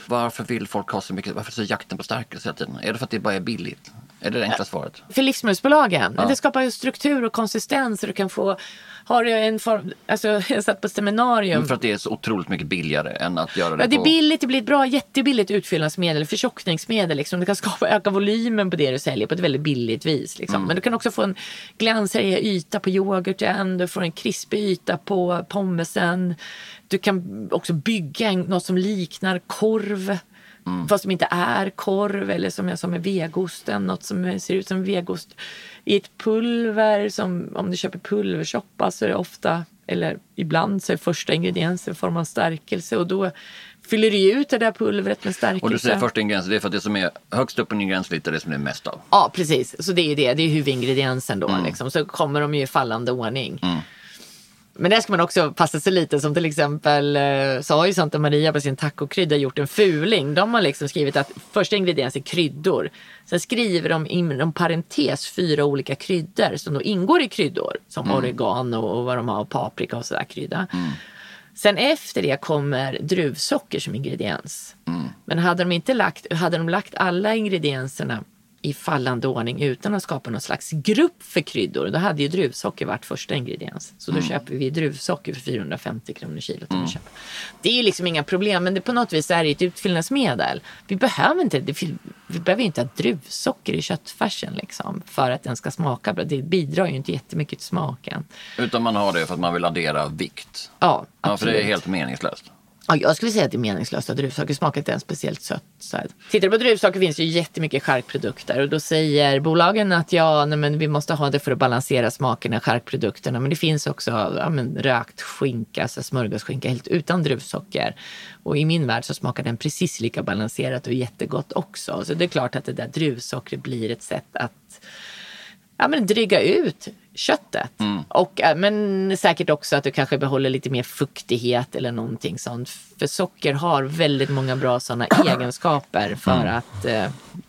Varför vill folk ha så mycket? Varför är så jakten på stärkelse hela tiden? Är det för att det bara är billigt? Är det det enkla svaret? För livsmedelsbolagen. Det skapar ju struktur och konsistens. Du kan få, har en form, alltså [LAUGHS] jag satt på ett seminarium. För att det är så otroligt mycket billigare än att göra det Ja, det är billigt, det blir ett bra, jättebilligt utfyllnadsmedel, förtjockningsmedel. Liksom. Du kan skapa, öka volymen på det du säljer på ett väldigt billigt vis. Liksom. Mm. Men du kan också få en glansig yta på yoghurten, du får en krispig yta på pommesen. Du kan också bygga en, något som liknar korv. Mm. Fast som inte är korv eller som jag sa med vegosten, något som ser ut som vegost i ett pulver. Som, om du köper pulversoppa så är det ofta, eller ibland så är första ingrediensen form av stärkelse och då fyller du ut det där pulvret med stärkelse. Och du säger första ingrediensen, det är för att det som är högst upp på en ingredienslista är det som det är mest av. Ja, precis. Så det är ju det. Det är huvudingrediensen då. Mm. Liksom. Så kommer de ju i fallande ordning. Men där ska man också passa sig lite. Som till exempel eh, så har ju Santa Maria på sin tacokrydda gjort en fuling. De har liksom skrivit att första ingrediensen är kryddor. Sen skriver de inom parentes fyra olika kryddor som då ingår i kryddor. Som oregano och vad de har, och paprika och sådär krydda. Sen efter det kommer druvsocker som ingrediens. Men hade de inte lagt, hade de lagt alla ingredienserna i fallande ordning utan att skapa någon slags grupp för kryddor, då hade ju druvsocker varit första ingrediens. Så då köper vi druvsocker för 450 kronor kilot. köper. Det är ju liksom inga problem, men det, på något vis är det ett utfyllnadsmedel. Vi behöver inte, vi behöver inte ha druvsocker i köttfärsen liksom, för att den ska smaka bra. Det bidrar ju inte jättemycket till smaken. Utan man har det för att man vill addera vikt. Ja, Ja, för absolut. det är helt meningslöst. Ja, jag skulle säga att det är meningslöst att druvsaker smakar inte ens speciellt sött. Så här. Tittar du på druvsocker finns det ju jättemycket charkprodukter och då säger bolagen att ja, nej, men vi måste ha det för att balansera smakerna, charkprodukterna. Men det finns också ja, men, rökt skinka, alltså smörgåsskinka helt utan druvsocker. Och i min värld så smakar den precis lika balanserat och jättegott också. Så det är klart att det där druvsockret blir ett sätt att ja, men dryga ut köttet. Och, eh, men säkert också att du kanske behåller lite mer fuktighet eller någonting sånt. För socker har väldigt många bra sådana [COUGHS] egenskaper för att eh,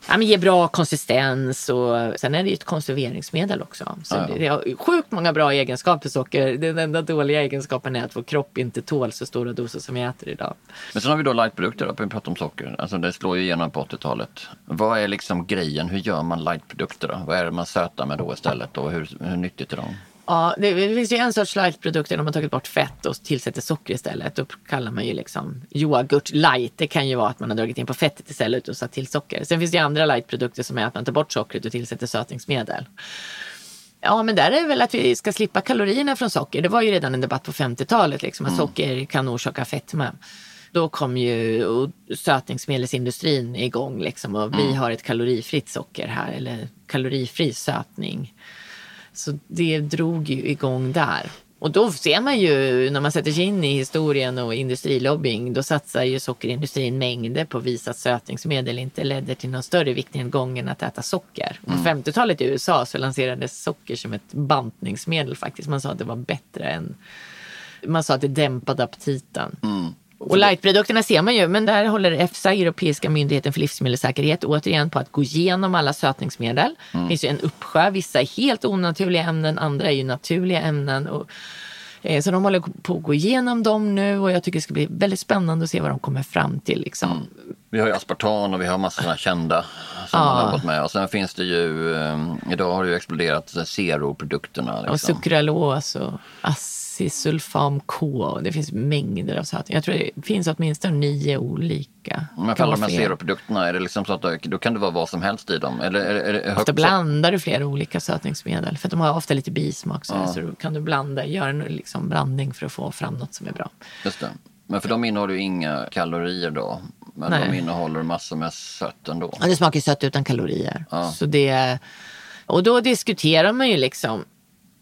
ja, ge bra konsistens. Och, sen är det ju ett konserveringsmedel också. Så det, det har sjukt många bra egenskaper socker. Den enda dåliga egenskapen är att vår kropp inte tål så stora doser som vi äter idag. Men sen har vi då lightprodukter, då, vi pratar om socker. Alltså det slår ju igenom på 80-talet. Vad är liksom grejen? Hur gör man lightprodukter då? Vad är det man sötar med då istället och hur, hur nyttigt är de? Ja, det, det finns ju en sorts lightprodukter när man tagit bort fett och tillsätter socker istället. Då kallar man ju liksom yoghurt light. Det kan ju vara att man har dragit in på fettet istället och satt till socker. Sen finns det ju andra lightprodukter som är att man tar bort sockret och tillsätter sötningsmedel. Ja, men där är det väl att vi ska slippa kalorierna från socker. Det var ju redan en debatt på 50-talet, liksom, att socker kan orsaka fetma. Då kom ju sötningsmedelsindustrin igång liksom, och vi har ett kalorifritt socker här, eller kalorifri sötning. Så det drog ju igång där. Och då ser man ju när man sätter sig in i historien och industrilobbying, då satsar ju sockerindustrin mängder på att visa att sötningsmedel inte ledde till någon större viktnedgång än att äta socker. På 50-talet i USA så lanserades socker som ett bantningsmedel faktiskt. Man sa att det var bättre än... Man sa att det dämpade aptiten. Och lightprodukterna ser man ju, men där håller EFSA, Europeiska myndigheten för livsmedelssäkerhet, återigen på att gå igenom alla sötningsmedel. Det finns ju en uppsjö, vissa är helt onaturliga ämnen, andra är ju naturliga ämnen. Och, eh, så de håller på att gå igenom dem nu och jag tycker det ska bli väldigt spännande att se vad de kommer fram till. Liksom. Vi har ju aspartan och vi har massor sådana kända som man har gått med. Och sen finns det ju, eh, idag har det ju exploderat här zero-produkterna. Och Liksom. sukralos och acesulfam K. Det finns mängder av sötningar. Jag tror det finns åtminstone nio olika. Men för alla de här fler. zero-produkterna, är det liksom så att då- då kan det vara vad som helst i dem? Eller är det, är högt Ofta sock- blandar du flera olika sötningsmedel. För de har ofta lite bismak. Så, så då kan du blanda, göra en liksom blandning för att få fram något som är bra. Just det. Men för de innehåller ju inga kalorier då. Men Nej. de innehåller massor med sött ändå. Ja, det smakar sött utan kalorier. Ja. Så det, och då diskuterar man ju liksom.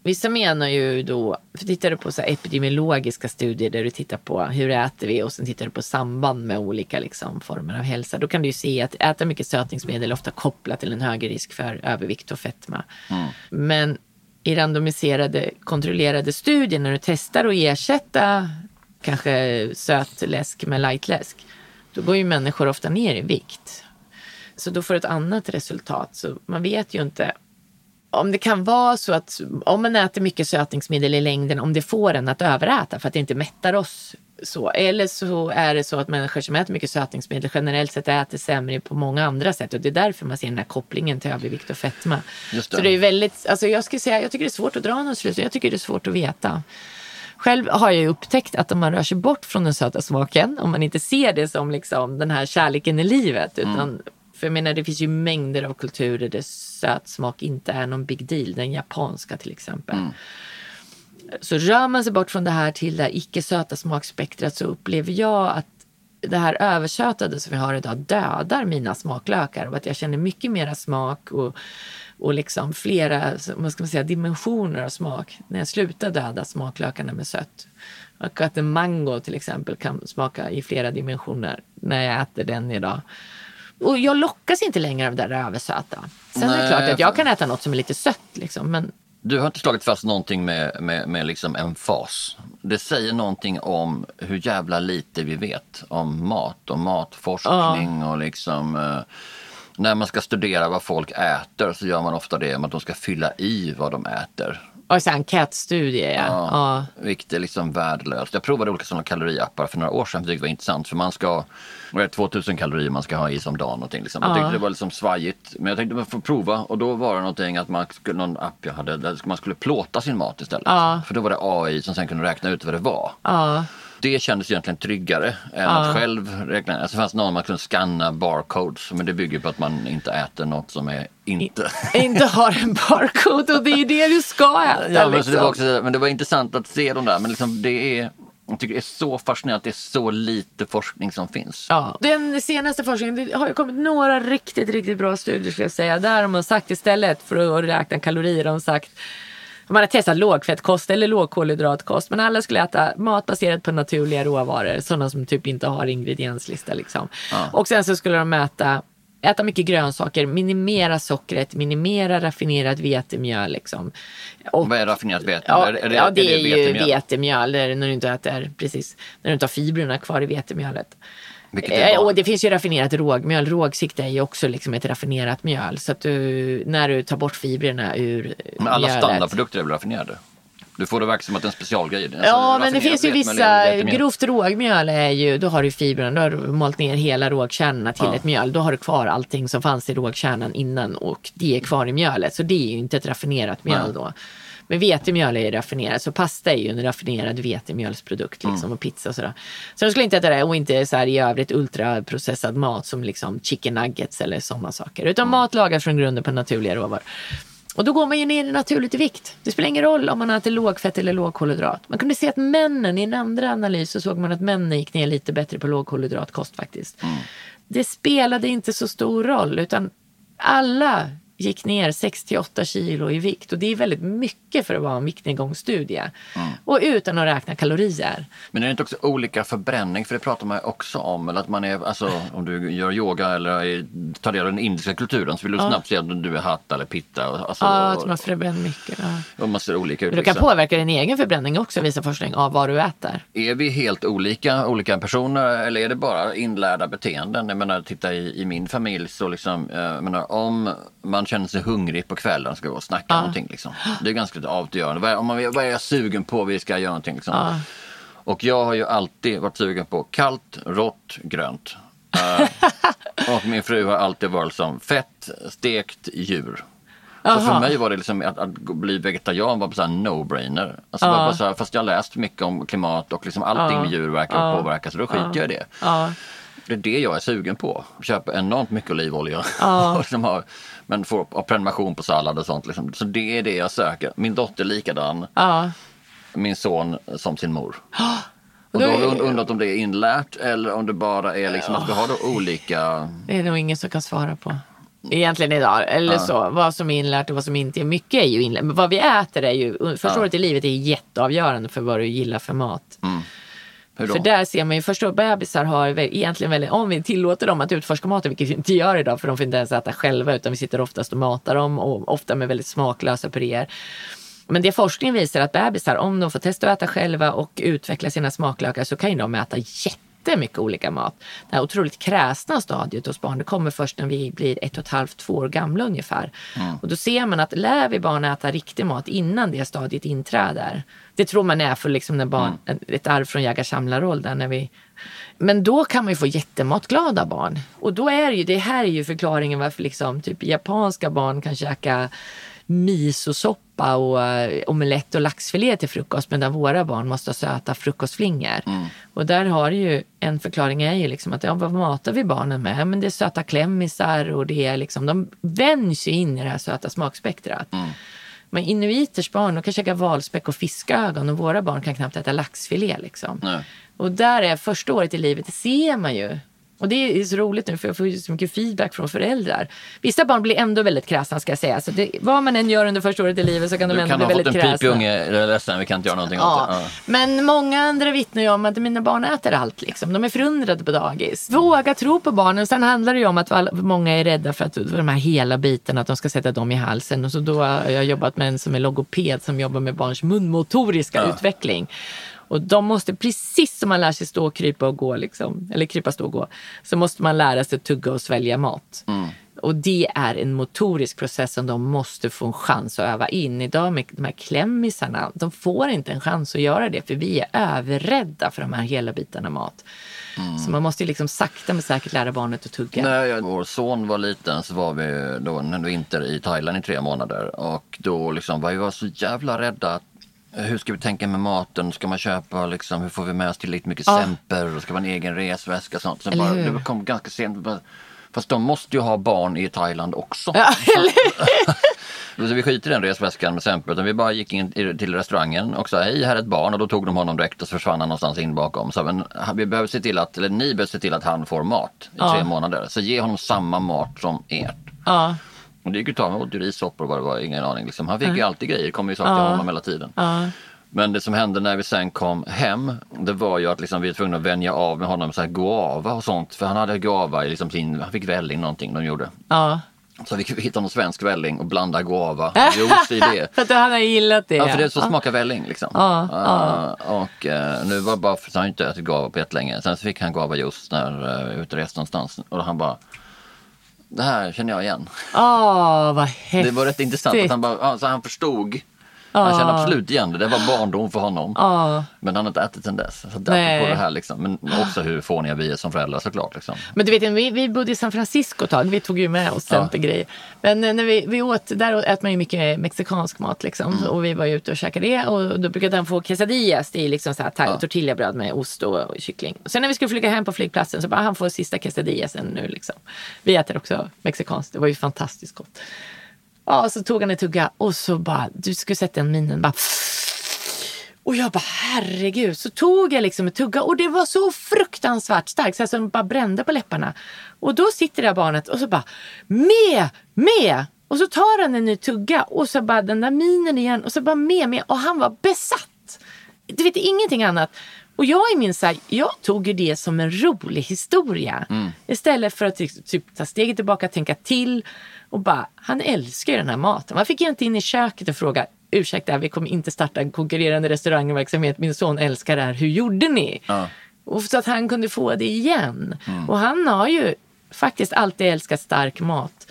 Vissa menar ju då, för tittar du på så här epidemiologiska studier där du tittar på hur äter vi och sen tittar du på samband med olika liksom, former av hälsa. Då kan du ju se att äta mycket sötningsmedel är ofta kopplat till en högre risk för övervikt och fetma. Men i randomiserade kontrollerade studier när du testar att ersätta kanske sötläsk med lightläsk. Då går ju människor ofta ner i vikt. Så då får du ett annat resultat. Så man vet ju inte om det kan vara så att om man äter mycket sötningsmedel i längden, om det får en att överäta för att det inte mättar oss så. Eller så är det så att människor som äter mycket sötningsmedel generellt sett äter sämre på många andra sätt och det är därför man ser den här kopplingen till övervikt och fetma. Just det. Så det är väldigt, alltså jag skulle säga, jag tycker det är svårt att dra någon slutsats. Jag tycker det är svårt att veta. Själv har jag upptäckt att om man rör sig bort från den söta smaken, om man inte ser det som liksom den här kärleken i livet, utan för jag menar det finns ju mängder av kulturer där söt smak inte är någon big deal. Den japanska till exempel. Så rör man sig bort från det här till det här icke-söta smakspektrat så upplever jag att det här översötade som vi har idag dödar mina smaklökar och att jag känner mycket mera smak och, och liksom flera vad ska man säga, dimensioner av smak när jag slutar döda smaklökarna med sött. Och att en mango till exempel kan smaka i flera dimensioner när jag äter den idag. Och jag lockas inte längre av det där översöta. Sen är det Nej, klart att jag kan äta något som är lite sött liksom, men Du har inte slagit fast någonting med, med, med liksom en fas. Det säger någonting om hur jävla lite vi vet om mat och matforskning och liksom eh, när man ska studera vad folk äter så gör man ofta det med att de ska fylla i vad de äter. och så enkätstudie. Ja. Ja. Ja. Vilket är liksom värdelöst. Jag provade olika sådana kaloriappar för några år sedan. Det var intressant för man ska, är det, 2000 kalorier man ska ha i sig om dagen. Någonting, liksom. Jag tyckte det var liksom svajigt. Men jag tänkte man får prova och då var det någonting att man skulle, någon app jag hade, där man skulle plåta sin mat istället. Ja. För då var det AI som sen kunde räkna ut vad det var. Ja. Det kändes egentligen tryggare än att själv räkna. Alltså det fanns någon man kunde scanna barcodes men det bygger på att man inte äter något som är inte. inte har en barcode och det är det du ska [LAUGHS] äta. Ja, men, liksom. det var också, men det var intressant att se de där. Men liksom det är, jag tycker det är så fascinerande att det är så lite forskning som finns. Ja. Den senaste forskningen, det har ju kommit några riktigt, riktigt bra studier skulle jag säga. Där har man sagt istället för att räkna kalorier, har de sagt man har testat lågfettkost eller lågkolhydratkost men alla skulle äta mat baserat på naturliga råvaror, sådana som typ inte har ingredienslista. Liksom. Och sen så skulle de äta, äta mycket grönsaker, minimera sockret, minimera raffinerat vetemjöl. Liksom. Och, Vad är raffinerat vete? Ja, Är- det- ja, det är, är det ju vetemjöl? vetemjöl, det är när du inte äter, precis, när du inte har fibrerna kvar i vetemjölet. Eh, och det finns ju raffinerat rågmjöl. Rågsikte är ju också liksom ett raffinerat mjöl. Så att du, när du tar bort fibrerna ur Men alla mjölet. standardprodukter är väl raffinerade? Du får det verka som att det är en specialgrej. Alltså, Ja, men det raffinerat finns ju vissa, grovt rågmjöl är ju, då har du fibrerna, då har du malt ner hela rågkärnorna till ett mjöl. Då har du kvar allting som fanns i rågkärnan innan och det är kvar i mjölet. Så det är ju inte ett raffinerat mjöl Nej. då. Men vetemjöl är ju raffinerat, så pasta är ju en raffinerad vetemjölsprodukt liksom, Mm. och pizza och sådär. Så de skulle inte äta det och inte så här i övrigt ultraprocessad mat som liksom chicken nuggets eller sådana saker. Utan Mm. mat lagad från grunden på naturliga råvaror. Och då går man ju ner naturligt i vikt. Det spelar ingen roll om man äter lågfett eller lågkolhydrat. Man kunde se att männen, i en andra analys så såg man att männen gick ner lite bättre på lågkolhydratkost faktiskt. Det spelade inte så stor roll utan alla gick ner 6-8 kilo i vikt och det är väldigt mycket för att vara en viktnedgångsstudie. Och utan att räkna kalorier. Men är det inte också olika förbränning? För det pratar man också om. Eller att man är, alltså, om du gör yoga eller tar del av den indiska kulturen så vill du snabbt se att du är hatta eller pitta. Alltså, Ja, att man förbränner mycket. Ja. och man ser olika ut. Du kan påverka din egen förbränning också visar forskning av vad du äter. Är vi helt olika, olika personer eller är det bara inlärda beteenden? Jag menar, titta i, i min familj så liksom, eh, jag menar, om man känner sig hungrig på kvällen ska gå och snacka någonting. Liksom. Det är ganska avgörande. Vad är, om man, vad är jag sugen på? Vi ska göra någonting. Liksom. Och jag har ju alltid varit sugen på kallt, rått, grönt. [LAUGHS] Eh, och min fru har alltid varit som fett, stekt djur. Så för mig var det liksom att, att bli vegetarian var här no-brainer. Alltså bara, bara så här, fast jag har läst mycket om klimat och liksom allting med djur verkar påverka så då skiter jag i det. Det är det jag är sugen på. Köper enormt mycket olivolja. [LAUGHS] har, men får har prenumeration på sallad och sånt. Liksom. Så det är det jag söker. Min dotter likadan. Ja. Min son som sin mor. [GASPS] Och då har jag undrat om det är inlärt eller om det bara är liksom att vi har då olika... Det är nog ingen som kan svara på. Egentligen idag, eller så. Vad som är inlärt och vad som inte är. Mycket är ju inlärt. Men vad vi äter är ju, första året i livet är jätteavgörande för vad du gillar för mat. Då? För där ser man ju först då bebisar har egentligen väldigt, om vi tillåter dem att utforska maten, vilket vi inte gör idag för de får inte ens äta själva utan vi sitter oftast och matar dem och ofta med väldigt smaklösa puréer. Men det forskningen visar att bebisar, om de får testa att äta själva och utveckla sina smaklökar så kan ju de äta jättemycket olika mat. Det här otroligt kräsna stadiet hos barn, det kommer först när vi blir ett och ett halvt, två år gamla ungefär. Och då ser man att lär vi barn äta riktig mat innan det stadiet inträder. Det tror man är för liksom när barn, ett arv från jägar-samlaråldern. När vi men då kan man ju få jättematglada barn. Och då är det ju, det här är ju förklaringen varför liksom typ japanska barn kan käka misosoppa och uh, omelett och laxfilé till frukost medan våra barn måste ha söta frukostflingor. Och där har ju en förklaring är ju liksom att ja, vad matar vi barnen med? Men det är söta klämmisar och det är liksom, de vänjs ju in i det här söta smakspektrat. Men inuiters barn de kan käka valspäck och fiskögon och våra barn kan knappt äta laxfilé. Liksom. Och där är första året i livet, det ser man ju. Och det är så roligt nu för jag får ju så mycket feedback från föräldrar. Vissa barn blir ändå väldigt kräsna ska jag säga. Så det, vad man än gör under första året i livet så kan de Du ändå kan bli ha fått väldigt en kräsna. pipig unge, ledsen, vi kan inte göra någonting åt Ja. det. Ja. Men många andra vittnar ju om att mina barn äter allt. Liksom. De är förundrade på dagis. Våga tro på barnen. Sen handlar det ju om att många är rädda för att för de här hela bitarna, att de ska sätta dem i halsen. Och så då har jag jobbat med en som är logoped som jobbar med barns munmotoriska utveckling. Och de måste, precis som man lär sig stå, krypa och gå, liksom, eller krypa, stå och gå, så måste man lära sig tugga och svälja mat. Och det är en motorisk process som de måste få en chans att öva in. Idag med de här klämmisarna, de får inte en chans att göra det för vi är överrädda för de här hela bitarna mat. Så man måste ju liksom sakta men säkert lära barnet att tugga. När jag, vår son var liten så var vi då en vinter i Thailand i tre månader och då liksom var vi var så jävla rädda. att, Hur ska vi tänka med maten? Ska man köpa liksom, hur får vi med oss tillräckligt mycket Ja. semper? Ska vara en egen resväska och sånt. Sen bara, det kom ganska sent. Fast de måste ju ha barn i Thailand också. Ja, [LAUGHS] [LAUGHS] Så vi skiter i den resväskan med semper utan vi bara gick in till restaurangen och sa hej här är ett barn och då tog de honom direkt och så försvann han någonstans in bakom. Så men, vi behöver se till att, eller ni behöver se till att han får mat i Ja. tre månader. Så ge honom samma mat som ert. ja, Och det gick ju ta med åt rissoppor och vad det var, ingen aning. Liksom. Han fick ju alltid grejer, det kom ju saker till honom hela tiden. ja. Men det som hände när vi sen kom hem, det var ju att liksom vi var tvungna att vänja av med honom så här guava och sånt. För han hade guava i liksom sin, han fick välling någonting de gjorde. ja. Så vi hittade någon svensk välling och blanda guava, juice i det. för att han har gillat det. Ja, för det är så smakar välling liksom. Ja, Eh, och eh, nu var det bara för att han inte ätit guava på jättelänge. Sen så fick han guava juice när uh, vi var ute och reste någonstans. Och han bara, det här känner jag igen. Åh, vad häftigt. Det var rätt intressant att han bara, ja, så han förstod. Han kände absolut igen det, det var barndom för honom. Ja. Men han har inte ätit sen dess. Så på det här liksom. Men också hur fåniga vi är som föräldrar såklart. Liksom. Men du vet, vi, vi bodde i San Francisco ett tag. Vi tog ju med oss centergrejer. Men eh, när vi, vi åt, där äter man ju mycket mexikansk mat liksom. Mm. Och vi var ju ute och käkade det. Och då brukade han få quesadillas. Det är liksom så här ta- tortillabröd med ost och, och kyckling. Sen när vi skulle flyga hem på flygplatsen så bara han får sista quesadillasen nu liksom. Vi äter också mexikanskt. Det var ju fantastiskt gott. Ja, så tog han en tugga och så bara, du skulle sett den minen. Bara, och jag bara herregud. Så tog jag liksom en tugga och det var så fruktansvärt starkt så jag bara brände på läpparna. Och då sitter det här barnet och så bara med, med. Och så tar han en ny tugga och så bara den där minen igen och så bara med, med. Och han var besatt. Du vet ingenting annat. Och jag är min så här, jag tog ju det som en rolig historia. Istället för att typ, typ, ta steget tillbaka, tänka till. Och bara, han älskar ju den här maten. Man fick ju inte in i köket och fråga, ursäkta, vi kommer inte starta en konkurrerande restaurangverksamhet. Min son älskar det här, hur gjorde ni? Och så att han kunde få det igen. Och han har ju faktiskt alltid älskat stark mat.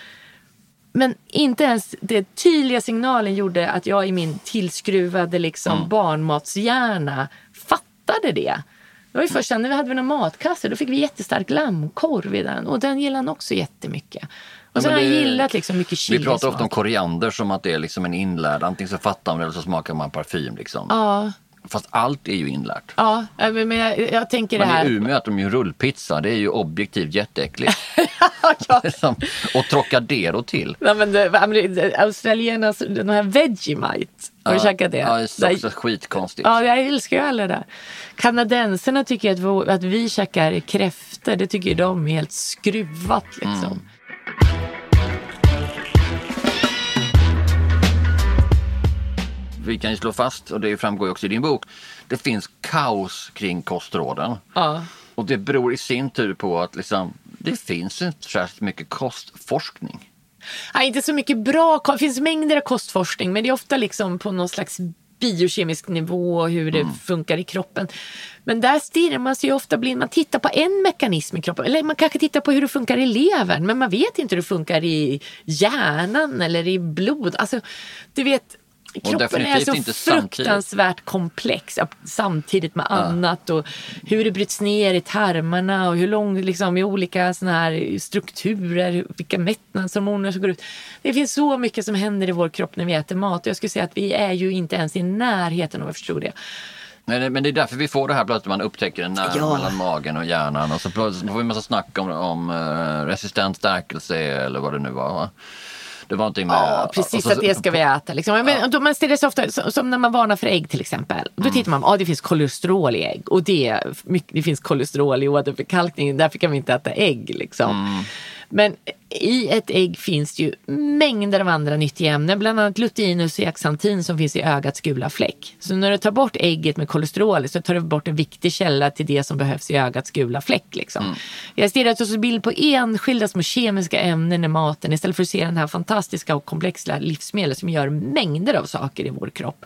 Men inte ens den tydliga signalen gjorde att jag i min tillskruvade liksom barnmatshjärna fattade det. Det var ju först sen när vi hade någon matkasse, då fick vi jättestark lammkorv i den. Och den gillade han också jättemycket. Och sen men har han det- gillat liksom mycket chili. Vi pratar ofta om koriander som att det är liksom en inlärd. Antingen så fattar man det eller så smakar man parfym. Liksom. Ja, Fast allt är ju inlärt. ja men men jag, jag tänker det Men här. i Umeå äter de ju rullpizza. Det är ju objektivt jätteäckligt. [LAUGHS] ja, [LAUGHS] Liksom. Och Trocadero till. Nej, men det, australiernas, den här Vegemite. Har du käkat det? Ja, det är Där- också skitkonstigt. Ja, jag älskar ju alla det där. Kanadenserna tycker att, vår, att vi käkar kräftor. Det tycker de är helt skruvat liksom. Mm. Vi kan ju slå fast, och det framgår ju också i din bok, det finns kaos kring kostråden. Ja. Och det beror i sin tur på att liksom, det finns inte särskilt mycket kostforskning. Ja, inte så mycket bra, det finns mängder av kostforskning men det är ofta liksom på någon slags biokemisk nivå och hur det Mm. funkar i kroppen. Men där stirrar man sig ju ofta blind. Man tittar på en mekanism i kroppen. Eller man kanske tittar på hur det funkar i levern. Men man vet inte hur det funkar i hjärnan eller i blod. Alltså, du vet, kroppen är så inte samtidigt. fruktansvärt komplex. ja, Samtidigt med annat. Och hur det bryts ner i tarmarna. Och hur långt liksom, i olika såna här strukturer. Vilka mättnadshormoner som går ut. Det finns så mycket som händer i vår kropp när vi äter mat. Och jag skulle säga att vi är ju inte ens i närheten av att förstå det. Det- men det är därför vi får det här plötsligt, man upptäcker en nerv Ja. mellan magen och hjärnan och så plötsligt får vi massa snack om, om eh, resistent stärkelse eller vad det nu var. va? Det var någonting med... Ja, precis och så- att det ska vi äta. Liksom. Men, då, man ställer sig ofta, som, som när man varnar för ägg till exempel. Då Mm. tittar man, ja det finns kolesterol i ägg och det, det finns kolesterol i åderförkalkning, därför kan vi inte äta ägg. Liksom. Mm. Men i ett ägg finns det ju mängder av andra nyttiga ämnen, bland annat luteinus och zeaxantin som finns i ögats gula fläck. Så när du tar bort ägget med kolesterol så tar du bort en viktig källa till det som behövs i ögats gula fläck. Liksom. Mm. Har stirrat oss bild på enskilda små kemiska ämnen i maten istället för att se den här fantastiska och komplexa livsmedel som gör mängder av saker i vår kropp.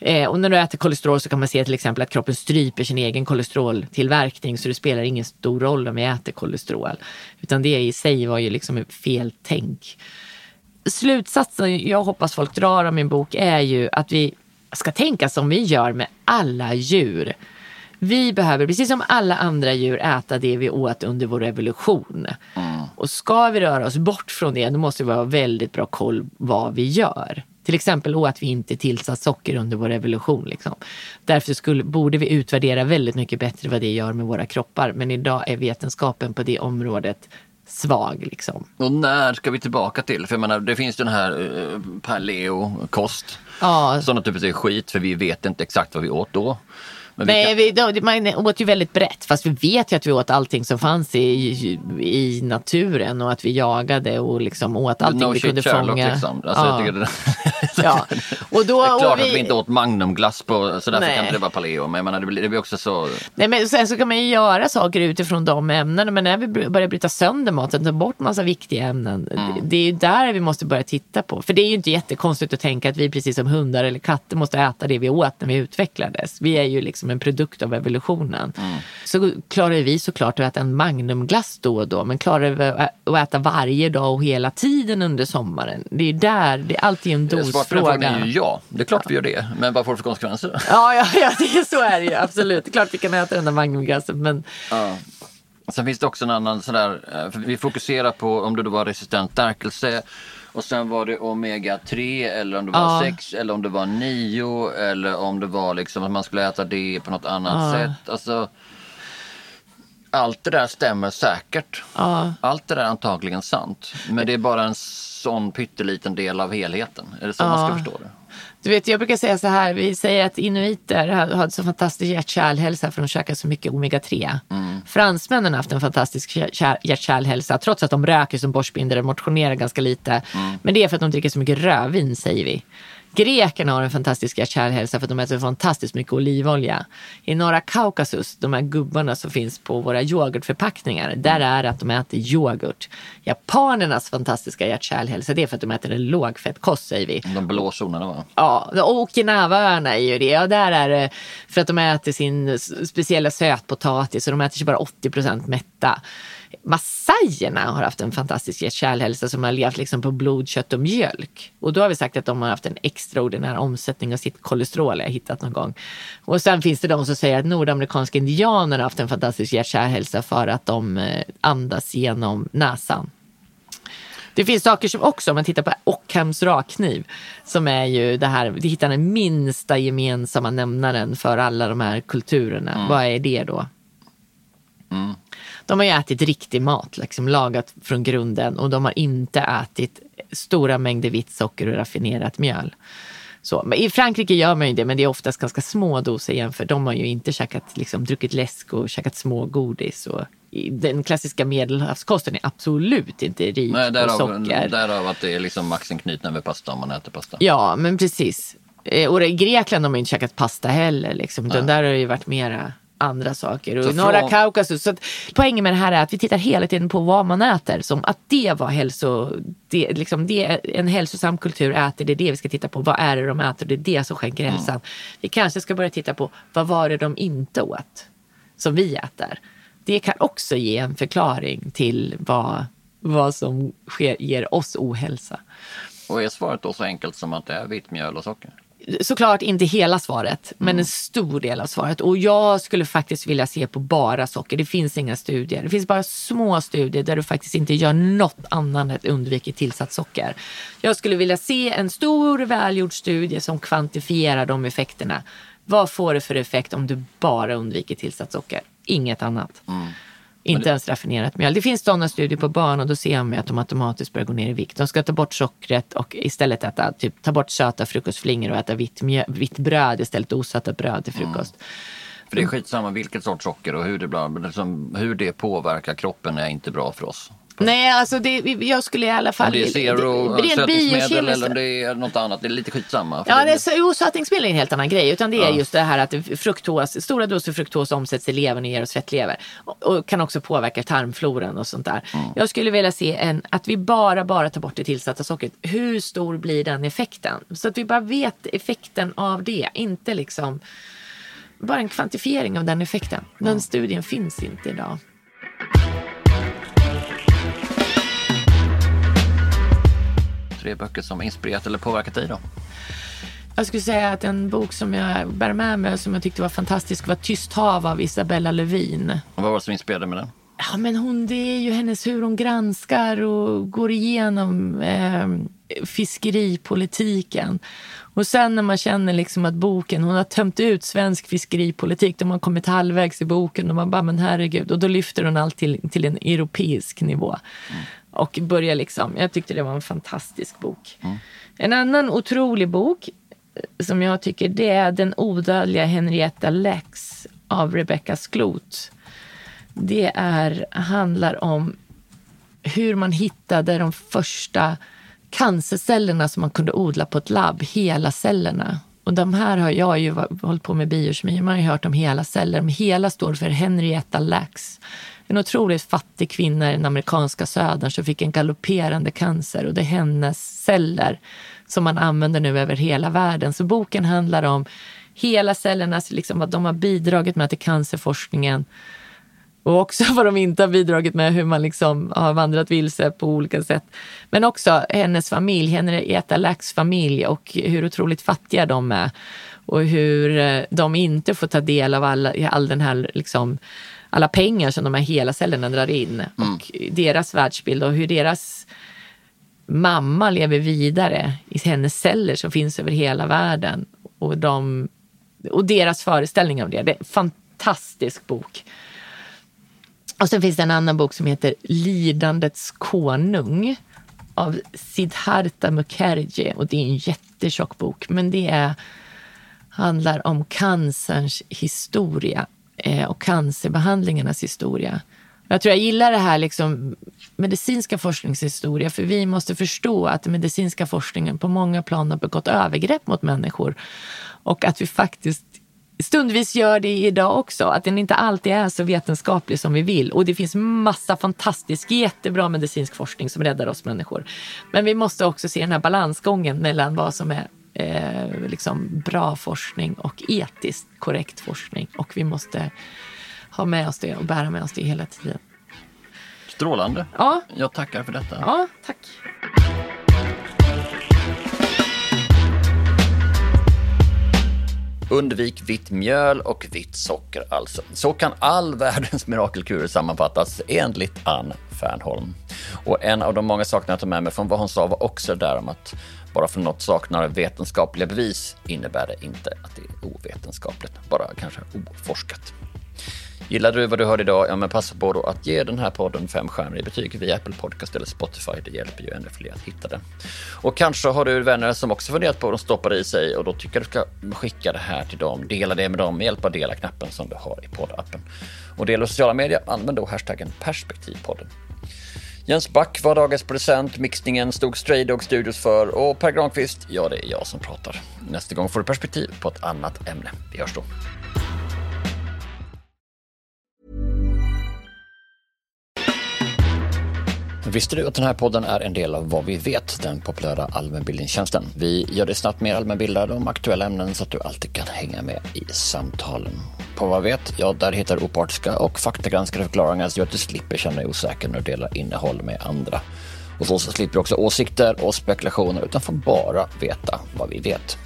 Eh, och när du äter kolesterol så kan man se till exempel att kroppen stryper sin egen kolesteroltillverkning så det spelar ingen stor roll om vi äter kolesterol. Utan det i sig var ju liksom ett fel tänk. Slutsatsen jag hoppas folk drar av min bok är ju att vi ska tänka som vi gör med alla djur. Vi behöver, precis som alla andra djur, äta det vi åt under vår evolution. Och ska vi röra oss bort från det, då måste vi ha väldigt bra koll vad vi gör. Till exempel åt vi inte tillsatt socker under vår evolution. Liksom. Därför skulle, borde vi utvärdera väldigt mycket bättre vad det gör med våra kroppar. Men idag är vetenskapen på det området svag. Liksom. Och när ska vi tillbaka till? För jag menar, det finns den här uh, paleo-kost. Ja. Som naturligtvis är skit för vi vet inte exakt vad vi åt då. Men vi Nej, vi, då, man åt ju väldigt brett. Fast vi vet ju att vi åt allting som fanns i, i naturen och att vi jagade och liksom åt allting no vi kunde Sherlock fånga. liksom. Alltså, det, [LAUGHS] [LAUGHS] ja. Och då, det är klart och att vi inte åt magnumglass på, så därför Nej. kan inte det vara paleo. Men jag menar, det blir, det blir också så... Nej, men sen så kan man ju göra saker utifrån de ämnena. Men när vi börjar bryta sönder maten, ta bort massa viktiga ämnen. Mm. Det, det är ju där vi måste börja titta på. För det är ju inte jättekonstigt att tänka att vi precis som hundar eller katter måste äta det vi åt när vi utvecklades. Vi är ju liksom en produkt av evolutionen. Mm. Så klarar vi såklart att äta en magnumglass då och då. Men klarar vi att äta varje dag och hela tiden under sommaren? Det är ju där, det är alltid en Svaret på den frågan är ju ja. Det är klart vi gör det. Men vad får det för konsekvenser? [LAUGHS] Ja, ja, ja det, så är det ju absolut. Det är klart vi kan äta den där magnumglassen. Men Ja. Sen finns det också en annan sådär, eh, vi fokuserar på om det då var resistent stärkelse och sen var det omega 3 eller om det var Ja. 6 eller om det var 9 eller om det var liksom att man skulle äta det på något annat Ja. sätt. Alltså, allt det där stämmer säkert. Ja. Allt det där är antagligen sant. Men det är bara en sån pytteliten del av helheten. Är det så man ska Ja. förstå det? Du vet, jag brukar säga så här, vi säger att inuiter har, har så fantastisk hjärt-kärlhälsa för de käkar så mycket omega-3. Fransmännen har haft en fantastisk kär- hjärt-kärlhälsa trots att de röker som borstbindare och motionerar ganska lite. Men det är för att de dricker så mycket rödvin säger vi. Grekerna har en fantastisk hjärt-kärlhälsa för att de äter fantastiskt mycket olivolja. I norra Kaukasus, de här gubbarna som finns på våra yoghurtförpackningar, där är att de äter yoghurt. Japanernas fantastiska hjärt-kärlhälsa, det är för att de äter en lågfettkost säger vi. De blå zonerna va? Ja, och Okinawaöarna är ju det. Ja, där är det för att de äter sin speciella sötpotatis och de äter sig bara 80 mätta. Massajerna har haft en fantastisk hjärt-kärlhälsa som har levt liksom på blod, kött och mjölk. Och då har vi sagt att de har haft en extraordinär omsättning av sitt kolesterol, har jag hittat någon gång. Och sen finns det de som säger att nordamerikanska indianer har haft en fantastisk hjärt-kärlhälsa för att de eh, andas genom näsan. Det finns saker som också, om man tittar på Ockhams rakkniv, som är ju det här, vi hittar den minsta gemensamma nämnaren för alla de här kulturerna. Vad är det då? De har ju ätit riktig mat, liksom lagat från grunden och de har inte ätit stora mängder vitt socker och raffinerat mjöl. Så, men I Frankrike gör man ju det, men det är oftast ganska små doser jämfört. De har ju inte käkat, liksom, druckit läsk och käkat små godis. Och den klassiska medelhavskosten är absolut inte rik Nej, på därav, socker. därav att det är liksom max en knytnäve med pasta om man äter pasta. Ja, men precis. Eh, Och i Grekland har man ju inte käkat pasta heller. Liksom, utan där har det ju varit mera andra saker. Och Så norra från- Kaukasus. Så poängen med det här är att vi tittar hela tiden på vad man äter. Som att det var hälso, det, liksom det, en hälsosam kultur äter, det är det vi ska titta på. Vad är det de äter? Det är det som skänker Mm. hälsan. Vi kanske ska börja titta på vad var det de inte åt som vi äter. Det kan också ge en förklaring till vad, vad som sker, ger oss ohälsa. Och är svaret då så enkelt som att det är vitt mjöl och socker? Såklart inte hela svaret, men en stor del av svaret. Och jag skulle faktiskt vilja se på bara socker. Det finns inga studier. Det finns bara små studier där du faktiskt inte gör något annat än att undvika tillsatt socker. Jag skulle vilja se en stor välgjord studie som kvantifierar de effekterna. Vad får det för effekt om du bara undviker tillsatt socker? Inget annat. Inte ens raffinerat mjöl. Det finns sådana studier på barn och då ser man att de automatiskt börjar gå ner i vikt. De ska ta bort sockret och istället äta, typ, ta bort söta frukostflingor och äta vitt, mjö, vitt bröd istället osötat bröd till frukost. För det är skitsamma vilket sorts socker och hur det, blir, men liksom, hur det påverkar kroppen är inte bra för oss. Nej, alltså det, jag skulle i alla fall... Om det är zero det- rent sötningsmedel biokemiskt- eller om det är något annat. Det är lite skitsamma. Ja, det det är så, osötningsmedel är en helt annan grej. Utan det är just det här att fruktos, stora doser fruktos omsätts i levern och ger oss fettlever. Och, och kan också påverka tarmfloran och sånt där. Jag skulle vilja se en, att vi bara, bara tar bort det tillsatta sockret. Hur stor blir den effekten? Så att vi bara vet effekten av det. Inte liksom bara en kvantifiering av den effekten. Den studien finns inte idag. Tre böcker som inspirerat eller påverkat dig då? Jag skulle säga att en bok som jag bär med mig som jag tyckte var fantastisk var Tyst hav av Isabella Lövin. Och vad var det som inspirerade med den? Ja, men hon, det är ju hennes hur hon granskar och går igenom eh, fiskeripolitiken. Och sen när man känner liksom att boken, hon har tömt ut svensk fiskeripolitik, de har kommit halvvägs i boken och man bara, men herregud, och då lyfter hon allt till, till en europeisk nivå. Och börjar liksom, jag tyckte det var en fantastisk bok. En annan otrolig bok eh, som jag tycker det är Den odödliga Henrietta Lacks av Rebecca Skloot. Det är, handlar om hur man hittade de första cancercellerna som man kunde odla på ett labb, hela cellerna. Och de här har jag ju hållit på med biokemi, man har ju hört om hela celler. Men hela står för Henrietta Lacks. En otroligt fattig kvinna i den amerikanska södern som fick en galopperande cancer och det är hennes celler som man använder nu över hela världen. Så boken handlar om hela cellerna, alltså liksom vad de har bidragit med till cancerforskningen och också [LAUGHS] vad de inte har bidragit med, hur man liksom har vandrat vilse på olika sätt. Men också hennes familj, Henrietta Lacks familj och hur otroligt fattiga de är. Och hur eh, de inte får ta del av all, all den här liksom, alla pengar som de här hela cellerna drar in. Och deras världsbild och hur deras mamma lever vidare i hennes celler som finns över hela världen. Och, de, och deras föreställning av det. Det är en fantastisk bok. Och sen finns det en annan bok som heter Lidandets konung av Siddhartha Mukherjee. Och det är en jättetjock bok, men det är, handlar om cancerns historia eh, och cancerbehandlingarnas historia. Jag tror jag gillar det här liksom medicinska forskningshistoria för vi måste förstå att den medicinska forskningen på många plan har begått övergrepp mot människor. Och att vi faktiskt stundvis gör det idag också. Att den inte alltid är så vetenskaplig som vi vill. Och det finns massa fantastisk, jättebra medicinsk forskning som räddar oss människor. Men vi måste också se den här balansgången mellan vad som är eh, liksom bra forskning och etiskt korrekt forskning. Och vi måste ha med oss det och bära med oss det hela tiden. Strålande. Ja, Jag tackar för detta. ja tack. Undvik vitt mjöl och vitt socker alltså. Så kan all [LAUGHS] världens mirakelkur sammanfattas enligt Ann Fernholm. Och en av de många sakerna jag tog med mig från vad hon sa var också det där om att bara för något saknar vetenskapliga bevis innebär det inte att det är ovetenskapligt, bara kanske oforskat. Gillade du vad du hörde idag? Ja, men passa på då att ge den här podden fem stjärnor i betyg via Apple Podcast eller Spotify. Det hjälper ju ännu fler att hitta den. Och kanske har du vänner som också funderat på vad de stoppar i sig och då tycker jag du ska skicka det här till dem. Dela det med dem med hjälp av dela-knappen som du har i poddappen. Och dela sociala medier, använd då hashtaggen perspektivpodden. Jens Back var dagens producent, mixningen stod Stray Dog Studios för och Per Granqvist, ja det är jag som pratar. Nästa gång får du perspektiv på ett annat ämne. Vi hörs då. Visste du att den här podden är en del av Vad vi vet, den populära allmänbildningstjänsten? Vi gör dig snabbt mer allmänbildad om aktuella ämnen så att du alltid kan hänga med i samtalen. På Vad vet, ja där hittar opartiska och faktagranskade förklaringar så att du slipper känna dig osäker när du delar innehåll med andra. Och så slipper du också åsikter och spekulationer utan får bara veta vad vi vet.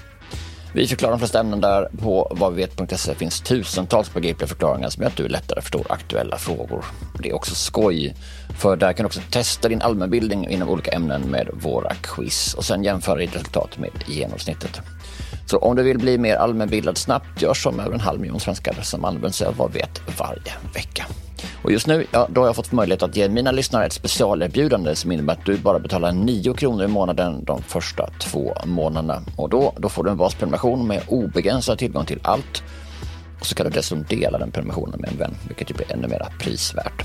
Vi förklarar de flesta ämnen där. På vadvivet.se finns tusentals begripliga förklaringar som gör att du lättare förstår aktuella frågor. Det är också skoj, för där kan du också testa din allmänbildning inom olika ämnen med våra quiz och sen jämföra ditt resultat med genomsnittet. Så om du vill bli mer allmänbildad snabbt, gör som över en halv miljon svenskar som använder sig av Vad vet varje vecka. Och just nu, ja, då har jag fått möjlighet att ge mina lyssnare ett specialerbjudande som innebär att du bara betalar 9 kronor i månaden de första två månaderna. Och då, då får du en basprenumeration med obegränsad tillgång till allt. Och så kan du dessutom dela den prenumerationen med en vän, vilket ju blir ännu mer prisvärt.